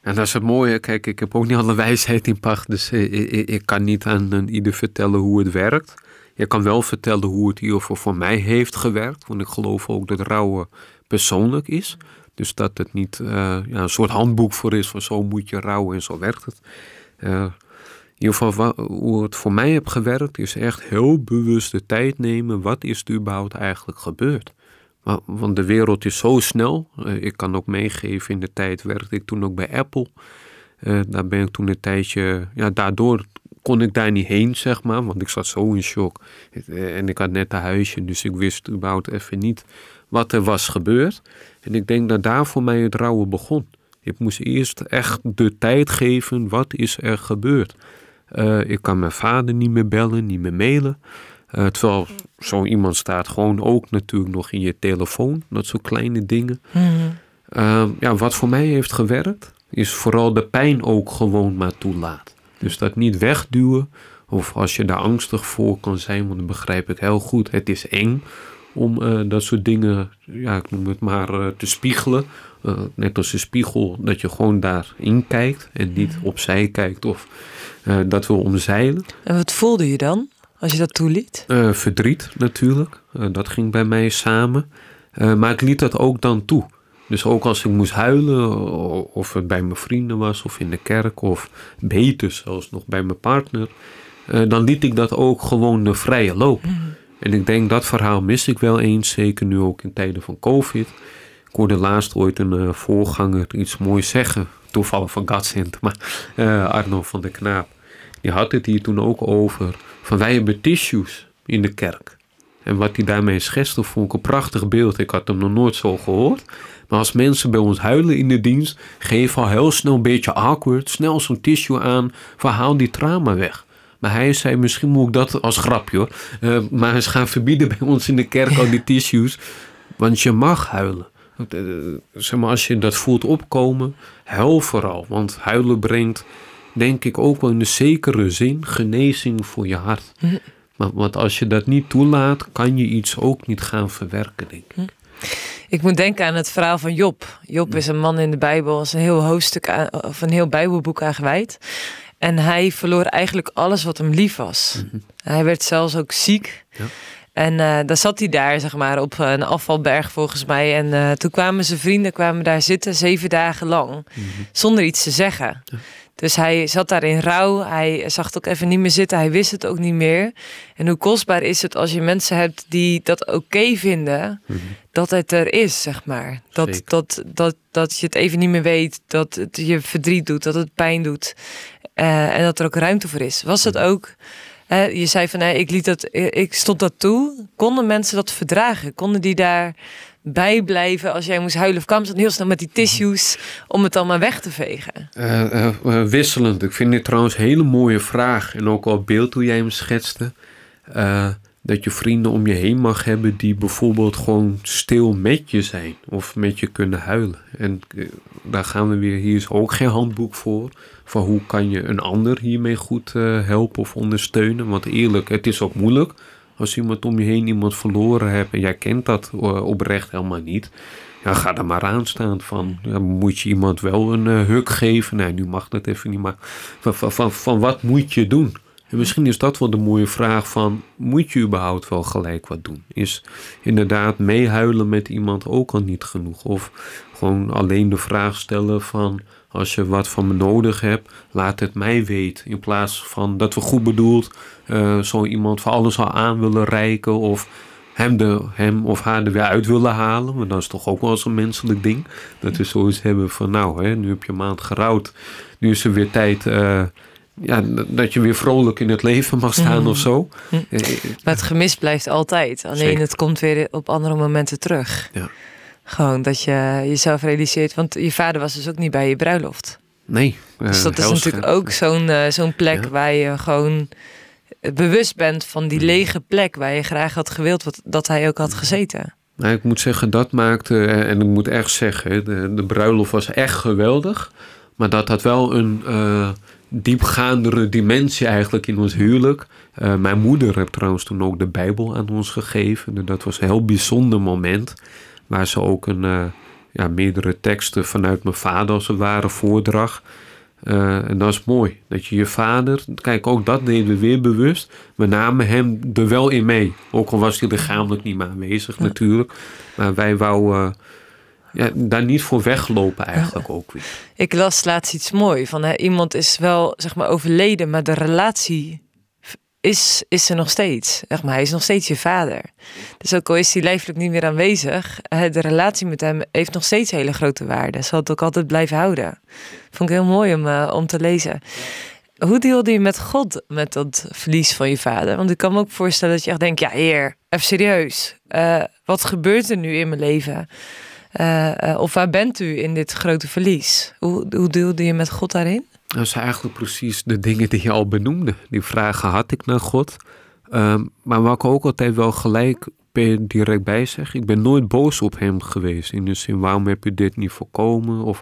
En dat is het mooie. Kijk, ik heb ook niet alle wijsheid in pacht. Dus eh, ik, ik- ik kan niet aan een ieder vertellen hoe het werkt. Je kan wel vertellen hoe het geval voor mij heeft gewerkt. Want ik geloof ook dat rouwen persoonlijk is. Dus dat het niet eh, ja, een soort handboek voor is van zo moet je rouwen en zo werkt het. Eh, ieder geval hoe het voor mij heeft gewerkt, is echt heel bewust de tijd nemen. Wat is er überhaupt eigenlijk gebeurd? Wa- Want de wereld is zo snel. Eh, ik kan ook meegeven, in de tijd werkte ik toen ook bij Apple. Daar ben ik toen een tijdje, ja, daardoor kon ik daar niet heen, zeg maar. Want ik zat zo in shock. En ik had net een huisje, dus ik wist überhaupt even niet wat er was gebeurd. En ik denk dat daar voor mij het rouwen begon. Ik moest eerst echt de tijd geven, wat is er gebeurd? Eh, ik kan mijn vader niet meer bellen, niet meer mailen. Eh, terwijl zo iemand staat gewoon ook natuurlijk nog in je telefoon. Dat soort kleine dingen. Mhm. Uh, ja, wat voor mij heeft gewerkt, is vooral de pijn ook gewoon maar toelaat. Dus dat niet wegduwen, of als je daar angstig voor kan zijn, want dan begrijp ik heel goed, het is eng om eh, dat soort dingen, ja, ik noem het maar, eh, te spiegelen. Eh, net als een spiegel, dat je gewoon daarin kijkt en niet opzij kijkt of dat wil omzeilen. En wat voelde je dan als je dat toeliet? Verdriet natuurlijk, dat ging bij mij samen. Maar ik liet dat ook dan toe. Dus ook als ik moest huilen, of het bij mijn vrienden was, of in de kerk, of beter zelfs nog bij mijn partner, dan liet ik dat ook gewoon de vrije loop. En ik denk dat verhaal mis ik wel eens, zeker nu ook in tijden van COVID. Ik hoorde laatst ooit een eh, voorganger iets moois zeggen, toevallig van Gatsint, maar eh, Arno van der Knaap. Die had het hier toen ook over, van wij hebben tissues in de kerk. En wat hij daarmee schetste, vond ik een prachtig beeld. Ik had hem nog nooit zo gehoord. Maar als mensen bij ons huilen in de dienst, geef al heel snel een beetje awkward, snel zo'n tissue aan, verhaal die trauma weg. Maar hij zei, misschien moet ik dat als grapje hoor. Eh, maar ze gaan verbieden bij ons in de kerk al die [laughs] tissues. Want je mag huilen. Eh, zeg maar, als je dat voelt opkomen, huil vooral. Want huilen brengt, denk ik ook wel in de zekere zin, genezing voor je hart. Maar, want als je dat niet toelaat, kan je iets ook niet gaan verwerken, denk ik. Ik moet denken aan het verhaal van Job. Job is een man in de Bijbel, is een heel hoofdstuk aan, of een heel Bijbelboek aan gewijd. En hij verloor eigenlijk alles wat hem lief was. Hij werd zelfs ook ziek. Ja. En eh dan zat hij daar, zeg maar, op een afvalberg volgens mij. En eh, toen kwamen zijn vrienden kwamen daar zitten, zeven dagen lang, zonder iets te zeggen. Dus hij zat daar in rouw. Hij zag het ook even niet meer zitten. Hij wist het ook niet meer. En hoe kostbaar is het als je mensen hebt die dat oké vinden, dat het er is, zeg maar. Dat, Zeker. dat, dat, dat je het even niet meer weet, dat het je verdriet doet, dat het pijn doet. Eh, en dat er ook ruimte voor is. Was dat ook? Hè, je zei van, nee, ik liet dat, ik stond dat toe. Konden mensen dat verdragen? Konden die daar bij blijven als jij moest huilen? Of kwamen ze dan heel snel met die tissues om het dan maar weg te vegen? Eh, eh, eh, wisselend. Ik vind dit trouwens een hele mooie vraag. En ook al beeld hoe jij hem schetste. Dat je vrienden om je heen mag hebben die bijvoorbeeld gewoon stil met je zijn. Of met je kunnen huilen. En eh, daar gaan we weer. Hier is ook geen handboek voor. Van hoe kan je een ander hiermee goed eh, helpen of ondersteunen. Want eerlijk, het is ook moeilijk. Als iemand om je heen iemand verloren hebt en jij kent dat eh, oprecht helemaal niet. Ja, ga er maar aan staan van, ja, moet je iemand wel een eh, huk geven? Nee, nu mag dat even niet, maar van, van, van, van wat moet je doen? En misschien is dat wel de mooie vraag van, moet je überhaupt wel gelijk wat doen? Is inderdaad meehuilen met iemand ook al niet genoeg? Of gewoon alleen de vraag stellen van, als je wat van me nodig hebt, laat het mij weten. In plaats van dat we goed bedoeld eh, zo iemand voor alles al aan willen reiken of hem, de, hem of haar er weer uit willen halen. Want dat is toch ook wel eens een menselijk ding. Dat we zoiets hebben van nou, hè, nu heb je een maand gerouwd. Nu is er weer tijd eh, ja, dat je weer vrolijk in het leven mag staan of zo. Eh, Maar het gemis blijft altijd. Alleen Zeker. het komt weer op andere momenten terug. Ja. Gewoon dat je jezelf realiseert. Want je vader was dus ook niet bij je bruiloft. Nee. Dus eh, dat is natuurlijk scherp. ook zo'n eh, zo'n plek Ja. waar je gewoon bewust bent van die lege plek waar je graag had gewild wat, dat hij ook had gezeten. Nou, ik moet zeggen, dat maakte, eh, en ik moet echt zeggen, de, de bruiloft was echt geweldig. Maar dat had wel een eh, diepgaandere dimensie eigenlijk in ons huwelijk. Eh, mijn moeder heeft trouwens toen ook de Bijbel aan ons gegeven. En dat was een heel bijzonder moment. Waar ze ook een, eh, ja, meerdere teksten vanuit mijn vader als het ware voordrag. Eh, en dat is mooi. Dat je je vader, kijk ook dat deden we weer bewust. We namen hem er wel in mee. Ook al was hij lichamelijk niet meer aanwezig natuurlijk. Maar wij wouden ja, daar niet voor weglopen eigenlijk ook weer. Ik las laatst iets mooi van hè, iemand is wel zeg maar overleden, maar de relatie is, is er nog steeds. Zeg maar, hij is nog steeds je vader. Dus ook al is hij lijfelijk niet meer aanwezig, de relatie met hem heeft nog steeds hele grote waarde. Zal het ook altijd blijven houden. Vond ik heel mooi om, uh, om te lezen. Hoe deelde je met God met dat verlies van je vader? Want ik kan me ook voorstellen dat je echt denkt, ja heer, even serieus. Uh, wat gebeurt er nu in mijn leven? Uh, of waar bent u in dit grote verlies? Hoe, hoe deelde je met God daarin? Dat is eigenlijk precies de dingen die je al benoemde. Die vragen had ik naar God. Um, maar wat ik ook altijd wel gelijk direct bij zeg, ik ben nooit boos op hem geweest. In de zin, waarom heb je dit niet voorkomen? Of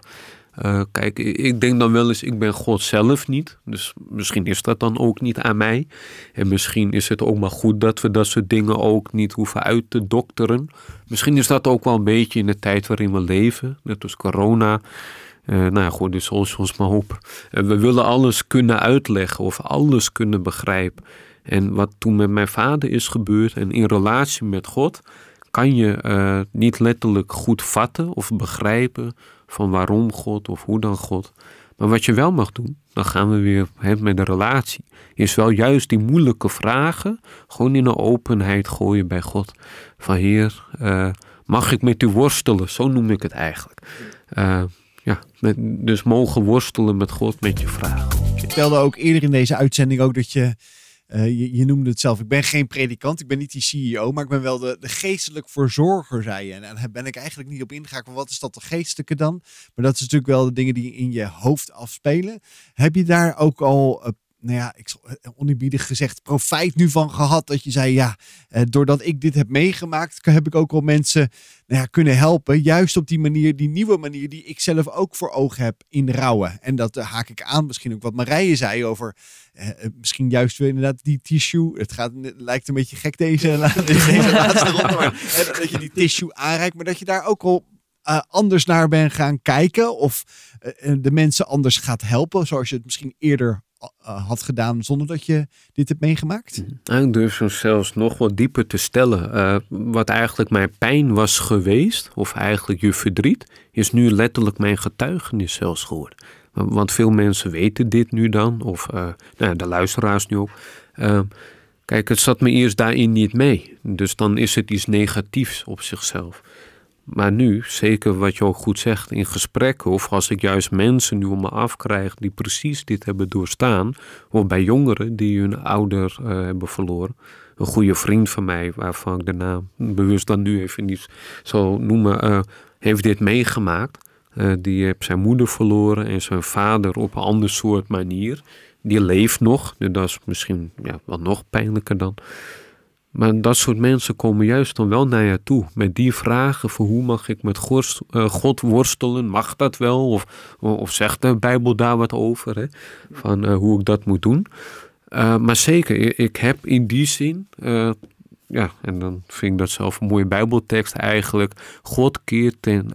uh, kijk, ik denk dan wel eens, ik ben God zelf niet. Dus misschien is dat dan ook niet aan mij. En misschien is het ook maar goed dat we dat soort dingen ook niet hoeven uit te dokteren. Misschien is dat ook wel een beetje in de tijd waarin we leven. Net als corona. Uh, nou ja, gooi de socials maar op. Uh, we willen alles kunnen uitleggen of alles kunnen begrijpen. En wat toen met mijn vader is gebeurd en in relatie met God, kan je uh, niet letterlijk goed vatten of begrijpen van waarom God of hoe dan God. Maar wat je wel mag doen, dan gaan we weer met de relatie, is wel juist die moeilijke vragen gewoon in een openheid gooien bij God. Van Heer, mag ik met u worstelen? Zo noem ik het eigenlijk. Ja, met, dus mogen worstelen met God met je vragen. Je vertelde ook eerder in deze uitzending ook dat je, uh, je, noemde het zelf, ik ben geen predikant, ik ben niet die CEO, maar ik ben wel de, de geestelijk verzorger, zei je. En daar ben ik eigenlijk niet op ingegaan, wat is dat de geestelijke dan? Maar dat is natuurlijk wel de dingen die in je hoofd afspelen. Heb je daar ook al uh, nou ja, ik eh, oneerbiedig gezegd, profijt nu van gehad. Dat je zei, ja, eh, doordat ik dit heb meegemaakt, heb ik ook al mensen nou ja, kunnen helpen. Juist op die manier, die nieuwe manier die ik zelf ook voor ogen heb in rouwen. En dat uh, haak ik aan, misschien ook wat Marije zei over, eh, misschien juist weer inderdaad die tissue. Het gaat, lijkt een beetje gek deze, [laughs] deze laatste ronde. Maar, dat je die tissue aanreikt, maar dat je daar ook al uh, anders naar bent gaan kijken. Of uh, de mensen anders gaat helpen. Zoals je het misschien eerder had gedaan zonder dat je dit hebt meegemaakt? Nou, ik durf zelfs nog wat dieper te stellen. Uh, wat eigenlijk mijn pijn was geweest, of eigenlijk je verdriet, is nu letterlijk mijn getuigenis zelfs geworden. Want veel mensen weten dit nu dan, of uh, nou, de luisteraars nu ook. kijk, het zat me eerst daarin niet mee. Dus dan is het iets negatiefs op zichzelf. Maar nu, zeker wat je ook goed zegt, in gesprekken of als ik juist mensen nu om me afkrijg die precies dit hebben doorstaan, of bij jongeren die hun ouder uh, hebben verloren. Een goede vriend van mij, waarvan ik de naam bewust dan nu even niet zal noemen, uh, heeft dit meegemaakt. Uh, die heeft zijn moeder verloren en zijn vader op een ander soort manier. Die leeft nog, dus dat is misschien ja, wel nog pijnlijker dan. Maar dat soort mensen komen juist dan wel naar je toe met die vragen voor hoe mag ik met eh, God worstelen, mag dat wel? Of, of zegt de Bijbel daar wat over, hè? van uh, hoe ik dat moet doen? Uh, maar zeker, ik heb in die zin, ja, en dan vind ik dat zelf een mooie Bijbeltekst eigenlijk, God keert ten,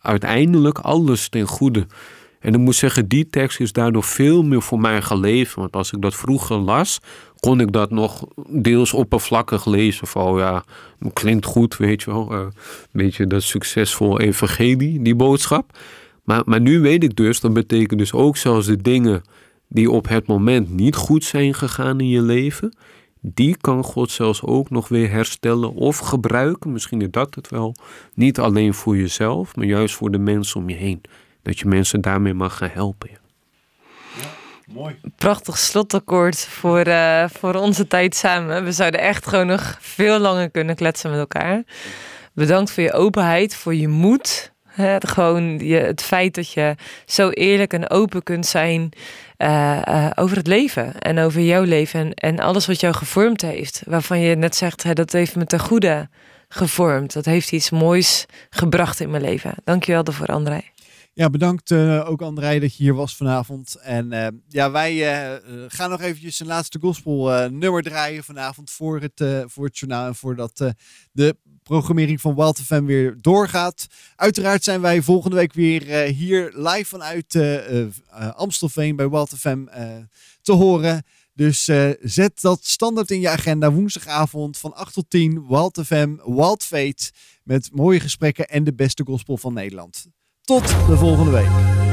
uiteindelijk alles ten goede. En ik moet zeggen, die tekst is daardoor veel meer voor mij geleefd. Want als ik dat vroeger las, kon ik dat nog deels oppervlakkig lezen. Van ja, klinkt goed, weet je wel. Uh, een beetje dat succesvol evangelie, die boodschap. Maar, maar nu weet ik dus, dat betekent dus ook zelfs de dingen die op het moment niet goed zijn gegaan in je leven. Die kan God zelfs ook nog weer herstellen of gebruiken. Misschien is dat het wel. Niet alleen voor jezelf, maar juist voor de mensen om je heen. Dat je mensen daarmee mag gaan helpen. Mooi. Prachtig slotakkoord voor, uh, voor onze tijd samen. We zouden echt gewoon nog veel langer kunnen kletsen met elkaar. Bedankt voor je openheid, voor je moed. Gewoon je, het feit dat je zo eerlijk en open kunt zijn uh, uh, over het leven en over jouw leven en, en, alles wat jou gevormd heeft. Waarvan je net zegt, dat heeft me ten goede gevormd. Dat heeft iets moois gebracht in mijn leven. Dankjewel daarvoor, André. Ja, bedankt uh, ook André dat je hier was vanavond. En uh, ja, wij uh, gaan nog eventjes een laatste gospel nummer draaien vanavond voor het, voor het journaal. En voordat de programmering van Wild FM weer doorgaat. Uiteraard zijn wij volgende week weer hier live vanuit Amstelveen bij Wild FM te horen. Dus eh, zet dat standaard in je agenda. Woensdagavond van 8 tot 10. Wild FM, Wild. Met mooie gesprekken en de beste gospel van Nederland. Tot de volgende week.